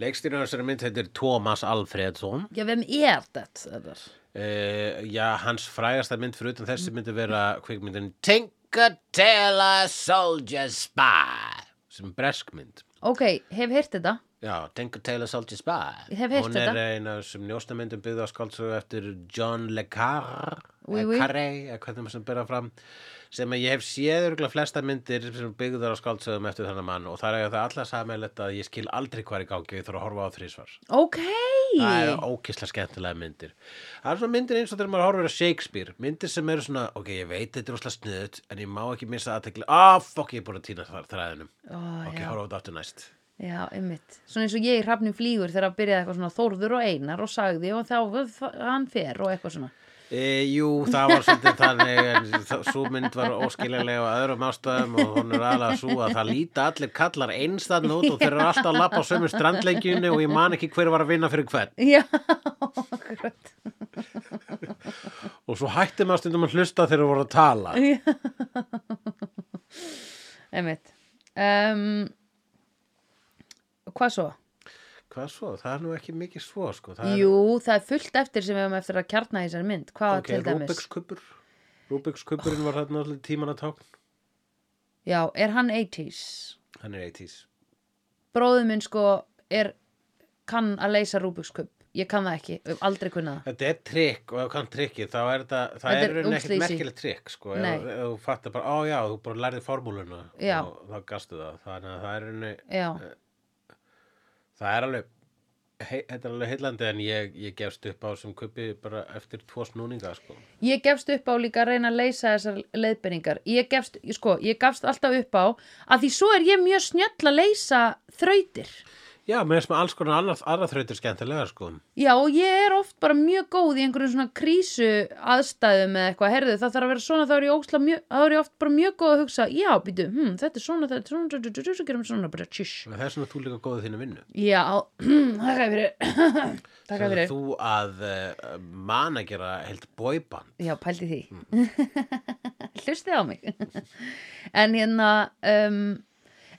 Leikstýrun þessari mynd heitir Thomas Alfredsson. Já, vem er þetta? þetta er- uh, já, hans frægasta mynd fyrir utan þessi myndi vera kvikmyndin Tinkatela Soldier Spy sem er bresk mynd ok, hef heyrt þetta Já, Tinkatela Soldier Spy hef Hún þetta. er eina af þessum njósnamyndum byggða skáldsögu eftir John Le Carre Oui, oui. Carre, hvernig maður sem byrja fram sem að ég hef séð örgulega flesta myndir sem byggðar á skáldsögum eftir þennan mann og það er að það alla sammeilegt að ég skil aldrei hvað er í gangi ég þarf að horfa á þrísvar ok, Það er ókislega skemmtilega myndir. Það er svona myndir eins og þegar maður horfir á Shakespeare. Myndir sem eru svona, ok, ég veit þetta er óslega sniðut en ég má ekki missa aðtekli ah, fuck, ég er búin að týna þræðinum. Ó, ok, horfa þetta aftur næst. Já, einmitt. Svona eins og ég í hrafnum flýgur þegar að byrjaði eitthvað svona Þórður og Einar og sagði og þá hann fer og eitthvað svona. E, jú, það var svolítið þannig en sú mynd var óskiljanlega á öðrum ástæðum og hún er alveg svo að það líta allir kallar einstæðn út og þeir eru alltaf að lappa á sömu strandlengjunni og ég man ekki hver var að vinna fyrir hvern Já, [laughs] akkurat. og svo hætti maður stundum að hlusta þegar þeir voru að tala Einmitt. Um, hvað svo? Hvað svo? Það er nú ekki mikið svo sko. Það Jú, það er fullt eftir sem við höfum eftir að kjarna í þessari mynd. Hvað er, ok, til dæmis? Rúbiks kubur Rúbiks kuburinn var þarna allir tíman að tákn Já, er hann 80s? Hann er 80s Bróður minn sko er kann að leysa Rúbiks kubb. Ég kann það ekki, hef aldrei kunnað það. Þetta er trikk og ef kann trikkið þá er það Þetta er er útlýsi. merkilegt trikk sko, ef, þú fattar bara, á já, þú bara lærið formúluna Já. og þá gastu það, þannig að það er Já, það er alveg hei, þetta er alveg heillandi en ég, ég gefst upp á sem kupi bara eftir tvo snúninga sko. ég gefst upp á líka að reyna að leysa þessar leiðbenningar. Ég gefst, sko, ég gafst alltaf upp á að því svo er ég mjög snjöll að leysa þrautir. Já, mér finnst með alls konar annað, annað þrautir skemmtilega sko. Já, og ég er oft bara mjög góð í einhverjum svona krísu aðstæðum eða eitthvað, herðu, það þarf að vera svona, þá er ég óksla mjög, þá er ég oft bara mjög góð að hugsa, já, býtu, hm, þetta er svona, þetta er svona, þetta er svona, svo gerum við svona, bara tjúss. Það er svona þú líka góðið þínu vinnu Já, [clears throat] þakka þér fyrir, [clears throat] þakka Svo fyrir. þú að uh, managera heilt boyband Já, pældi því. [laughs] Hlustið á mig. [laughs] en hérna, um,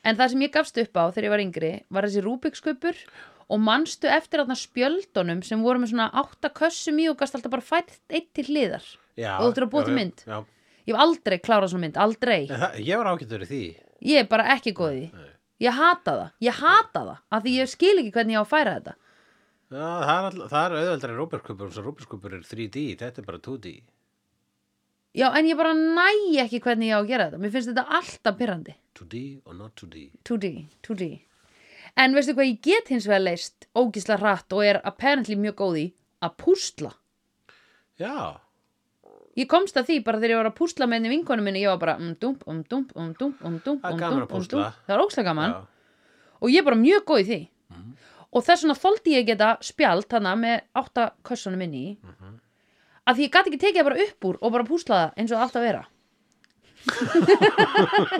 en það sem ég gafst upp á þegar ég var yngri var þessi Rúbiksköpur og manstu eftir þarna spjöldunum sem voru með svona átta kössum í og gast alltaf bara fætt eitt til hliðar. já, Og þú ættir að búa já, til já, mynd. Já, Ég hef aldrei klárað svona mynd, aldrei. En það, ég var ágættur í því Ég er bara ekki góð í því. Ég hata það, ég hata það, af því ég skil ekki hvernig ég á að færa þetta. Já, það er, all, það er auðveldari Róberskupur og svo Róberskupur er 3D, þetta er bara 2D Já, en ég bara næ ekki hvernig ég á að gera þetta. Mér finnst þetta alltaf pyrrandi. 2D og not 2D 2D, 2D. En veistu hvað ég get hins vegar leist ógisla hratt og er apparently mjög góð í að púsla. Já, Ég komst að því bara þegar ég var að púsla með henni vinkonu minni, ég var bara um dump, um dump, um dump, um dump, Það er gaman að um púsla. dump. Það var ógislega gaman. já, og ég er bara mjög góð í því og þess vegna þoldi ég geta spjald hana með átta kössunum inn í að því ég gat ekki tekið það bara upp úr og bara púsla það eins og það átt að vera.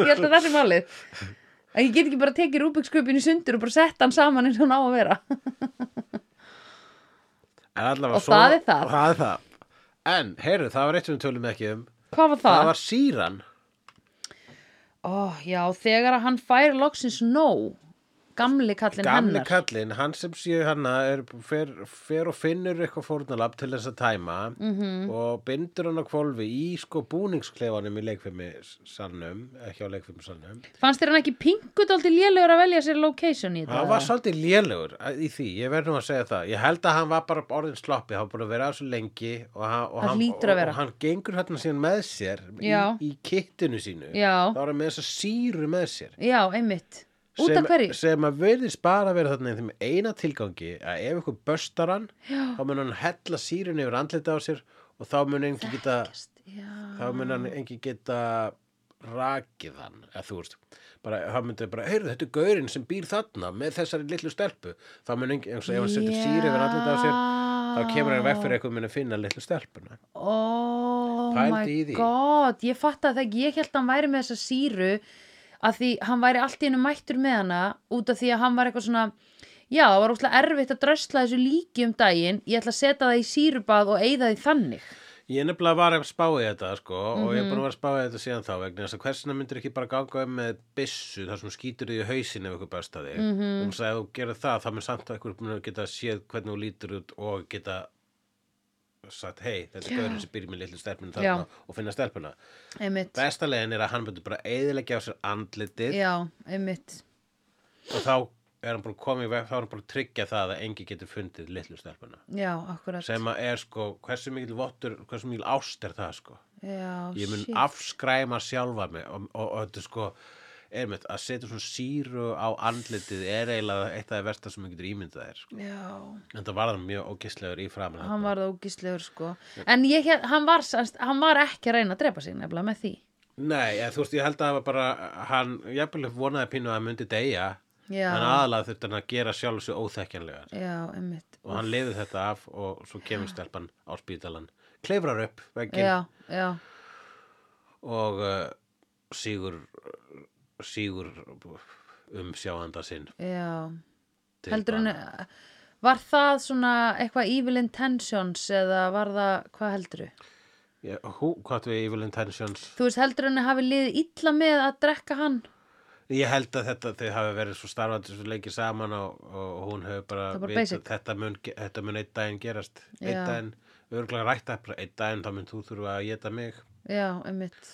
Ég held að það sé málið. Að ég get ekki bara tekið rúbiksköpinn í sundur og bara sett hann saman eins og hann á að vera. Og það er það. og það er það. En, heyrðu, það var eitt sem við tölum ekki um. Hvað var það? Það var síran. Ó, já, þegar að hann fær loksins nóg gamli kallinn gamli hennar kallinn, hann sem sé hana er, fer, fer og finnur eitthvað fórnalab til þess að tæma Mhm. -hmm. og bindur hann á kvolfi í sko búningsklefanum í leikfimi sannum, ekki á leikfimi sannum fannst þér hann ekki pingut aldrei lélegur að velja sér location í þetta hann var svolítið lélegur í því, ég verð nú að segja það ég held að hann var bara orðin sloppi hann var búin að vera á svo lengi og hann, og Það hann, vera. og hann gengur hérna síðan með sér í, í kittinu sínu Já. þá er hann með þess að síru með sér já, einmitt sem, sem að verðist bara vera þarna í þeim eina tilgangi að ef ykkur böstar hann Já. þá mun hann hella sírun yfir andlita á sér og þá mun engi geta já, þá mun hann engi geta rakið hann eða þú veist. Bara, hann myndi bara, heyrðu þetta er gaurinn sem býr þarna með þessari litlu stelpu. Þá mun engi, eins og ef hann setur síru yfir andlita á sér þá kemur hann veg fyrir eitthvað mun að finna litlu stelpuna. Oh Pældu my god ég fatt að þegar ég held að hann væri með þessa síru að því hann væri allt í hennu mættur með hana út af því að hann var eitthvað svona já, það var úrslega erfitt að drösla þessu líki um daginn ég ætla að setja það í sírubað og eyða því þannig Ég nefnilega var að spá í þetta sko og ég er Mhm. búin að vera að spá í þetta síðan þá vegna þess að hversina myndir ekki bara ganga um með byssu þar sem skýtur því í hausin ef eitthvað besta þig Mhm. og hún sagði að þú gerir það þá mun samt að eitthvað að geta séð hvernig þú lítur út og geta sagt hei, þetta er gaurinn sem byrjir með litlu stelpuna þarna og finna stelpuna. Einmitt, Besta leiðin er að hann myndir bara eðilegja á sér andlitið. Já, einmitt. Og þá er hann bara komið þá er hann bara tryggja það að engi getur fundið litlu stelpuna. Já, akkurat. Sem að er sko, hversu mikil vottur hversu mikil ást er það sko? Já, ég mun shit. afskræma sjálfa mig og, og, og þetta sko einmitt, að setja svona síru á andlitið er eiginlega eitt af það versta sem ég getur ímyndað þér sko. já, en það var það mjög ógislegur í framan hann var það ógíslegur sko. En ég, hann var, hann var ekki að reyna að drepa sig nefnilega með því. Nei, eða, þú veist, ég held að það var bara hann, jafnvel vonaði pínu að hann myndi deyja já, en aðalega þurfti hann að gera sjálf svo óþekkjanlegar. Já, og hann liði þetta af og svo kemur stelpan á spítalan klefrar upp vegginn. Já, já, og uh, sígur sígur um sjáanda sinn. Já. Heldur henni var það svona eitthvað evil intentions eða var það, hvað heldur Já, hú, hvað við evil intentions? Þú veist heldur henni hafi liðið illa með að drekka hann? Ég held að þetta, þau hafi verið svo starfandi svo leikið saman og, og hún hefur bara, er bara basic. þetta, mun, þetta mun einn daginn gerast. Einn daginn, örgulega rætta bara einn daginn þá mun þú þurfa að geta mig. Já, einmitt,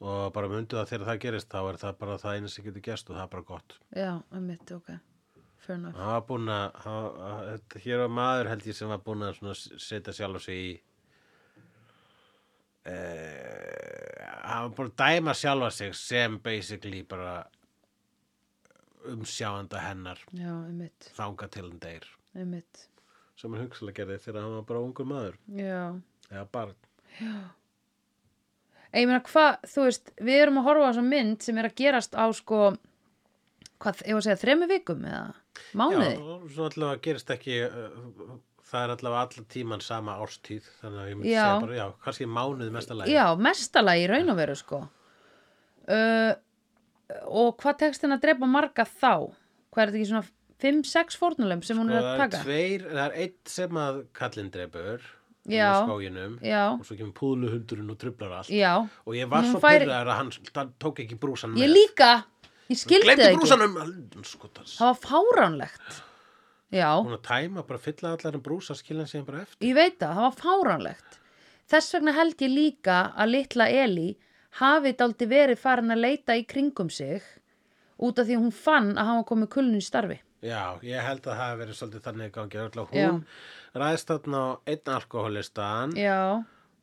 og bara mundu það þegar það gerist þá er það bara það eina sem getur gerst og það er bara gott. Já, einmitt, ok. Fair enough. Hann var búinn að að- þetta- hér var maður held ég sem var búinn að setja sjálf sig í eh, hann var búinn að dæma sjálfa sig sem basically bara umsjáanda hennar já, einmitt, þanga til hann deyr. Einmitt. Sem hann hugsalega gerði þegar hann var bara ungur maður. Já. Eða barn Ég meina hvað, þú veist, við erum að horfa á þessa mynd sem er að gerast á sko, hvað, ég var að segja, þremu vikum eða mánuði? Já, svo allavega gerist ekki uh, það er allavega allan tíman sama árstíð þannig að ég myndi Já. segja bara, já, kannski mánuð mesta lagi Já, mestalagi í raun og veru sko. Uh, og hvað tekst henni að drepa marga þá? Hvað er þetta ekki svona 5-6 fórnulem sem hún er að er taka? tveir, það er eitt sem að kallinn dreipur Já. skóginum Já, og svo kemur púðluhundurinn og trublar allt já. og ég var svo fær- pyrraður að hann, tók ekki brúsan Ég með líka, ég skildi það ekki. brúsanum. Það var fáránlegt. Já. hún að tæma, bara fylla allar um brúsa skilja hann síðan bara eftir Ég veit það, það var fáránlegt. Þess vegna held ég líka að litla Eli hafi daldi verið farin að leita í kringum sig út af því að hún fann að hann var komið kulnun í starfi. Já, ég held að það hafi verið svolítið þannig gangi örugglega. Já. hún ræðist þarna á einn alkoholistan Já,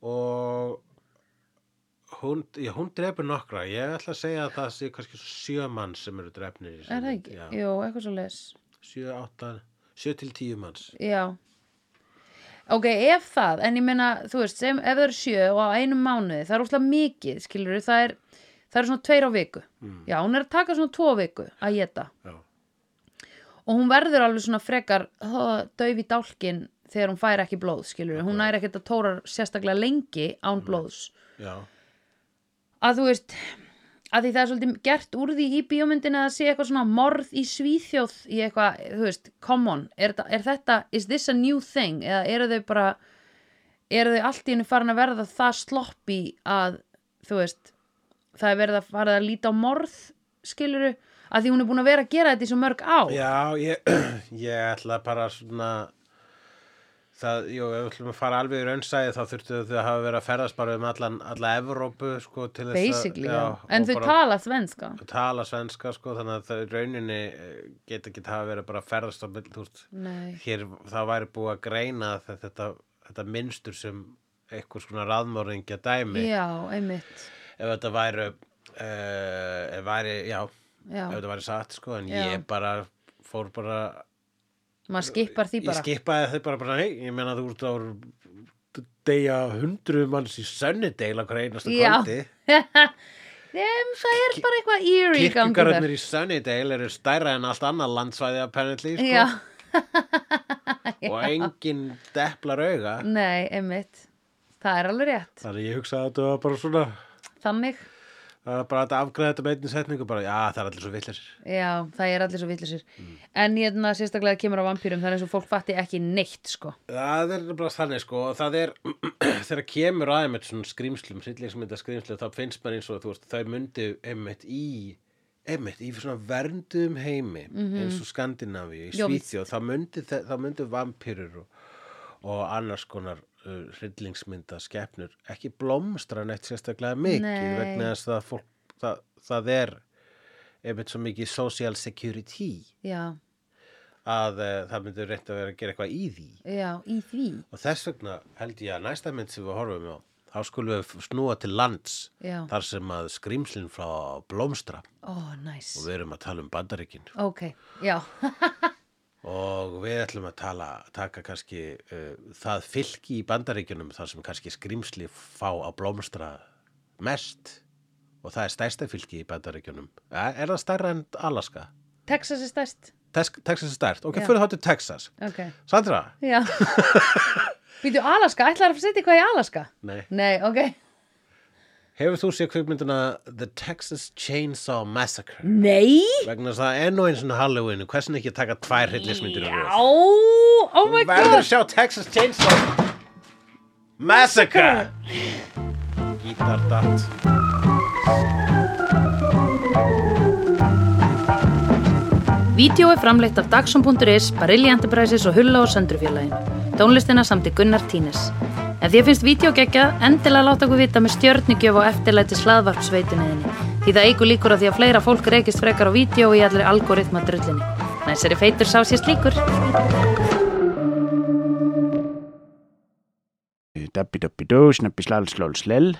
og hún, já, hún drefur nokkra ég ætla að segja að það sé kannski sjö mann sem eru drefnir í er það ekki? Já, Jú, eitthvað svo les. sjö, átta, sjö til tíu manns Já. Ok, ef það, en ég meina, þú veist, sem, ef það eru sjö og á einum mánuði, það er úrslega mikið, skilur það er, það er svona tveir á viku. Já, hún er að taka svona tvo viku að geta. Já, og hún verður alveg svona frekar döf í dálkin þegar hún fær ekki blóð skilur hún næri ekkert að tóra sérstaklega lengi án blóðs. Já, að þú veist að því það er svolítið gert úr því í bíómyndin að sé eitthvað svona morð í svíþjóð í eitthvað, þú veist, come on er, er þetta, is this a new thing? Eða eru þau bara eru þau allt í hennu farin að verða það sloppi að, þú veist það er verið að fara að líta á morð skiluru, að því hún er búin að vera að gera þetta í svo mörg á Já, ég, [clears throat] ég ætla bara svona það, jú, ef við ætlum að fara alveg í raunsæði þá þurftu þau að hafa verið að ferðast bara um allan, alla Evrópu sko, til þess basically, já, að en þau tala svenska. Tala svenska sko, þannig að þau rauninni eh, geta ekki hafa verið bara að ferðast á Nei, hér það væri búið að greina þetta, þetta, þetta minnstur sem eitthvað svona raðmóringja dæmi. Já, einmitt. Ef þetta væri uh, ef væri, já, Já, ef þetta væri satt sko, en Já. ég bara fór bara maður skipar því ég bara. skipaði þau bara, bara hei, ég meina þú ert að deyja hundruð manns í Sunnydale á hverju einasta kvöldi. [laughs] Dem, það er bara eitthvað eerie kirkjugarðarnir í Sunnydale eru stærra en allt annað landsvæði apparently sko, [laughs] og engin deplar auga. Nei, einmitt. Það er alveg rétt. Þannig ég hugsaði að þetta var bara svona Þannig, það var bara að afgræða þetta með einni setningu bara, já það er allir svo villir já, það er allir svo villisir Mm. En hérna sérstaklega kemur á vampýrum Það er eins og fólk fatti ekki neitt, sko Það er bara þannig sko og það er [clears throat] þegar kemur aðeins svona skrýmslum, hryllingsmynda skrýmslum þá finnst maður eins og þú veist þau myndi einmitt í einmitt í svona verndum heimi eins og Skandinavíu, í Mhm. Jó, Svíþjóð þá myndi, þe- þá myndi vampýrur og, og annars konar uh, hryllingsmynda skepnur ekki blómstra neitt sérstaklega mikið Nei. vegna þess að fólk, það, það er einmitt svo mikið social security Já, að uh, það myndi reynt að vera að gera eitthvað í því. Já, í því. Og þess vegna held ég að næsta mynd sem við horfum á, þá skulum við snúa til lands Já, þar sem að skrýmslinn frá blómstra. Ó, næs. Og við erum að tala um bandaríkin. Ok, já, [laughs] og við ætlum að tala, taka kannski uh, það fylki í bandaríkjunum þar sem kannski skrýmsli fá að blómstra mest og það er stærsta fylki í bandaríkjunum. Er, það stærra en Alaska? Texas er stærst Tex Texas er stært. Ok, fyrir þá til Texas. Ok, Sandra? já [laughs] Býtu Alaska, ætlar að setja eitthvað í Alaska? Nei. Nei, ok Hefur þú séð kvikmynduna The Texas Chainsaw Massacre? Nei vegna þess að enn og eins og Halloween hversin ekki að taka tvær hryllismyndir Já, um oh my verður að god sjá Texas Chainsaw Massacre Gítar datt Vídeó er framleitt af Dagsum.is, Barilli Enterprises og Hulla og Söndrufjörlægin. Tónlistina samt í Gunnar Tínes. Ef því að finnst vídeo geggjað, endilega láta okkur vita með stjörnigjöf og eftirlæti slaðvarpsveitunniðinni. Því það eigur líkur á því að fleira fólk reykist frekar á vídeo í allir algoritma drullinni. Næsari feitur sá sér slíkur. Dabbi dabbi dó, snabbi slal slól slell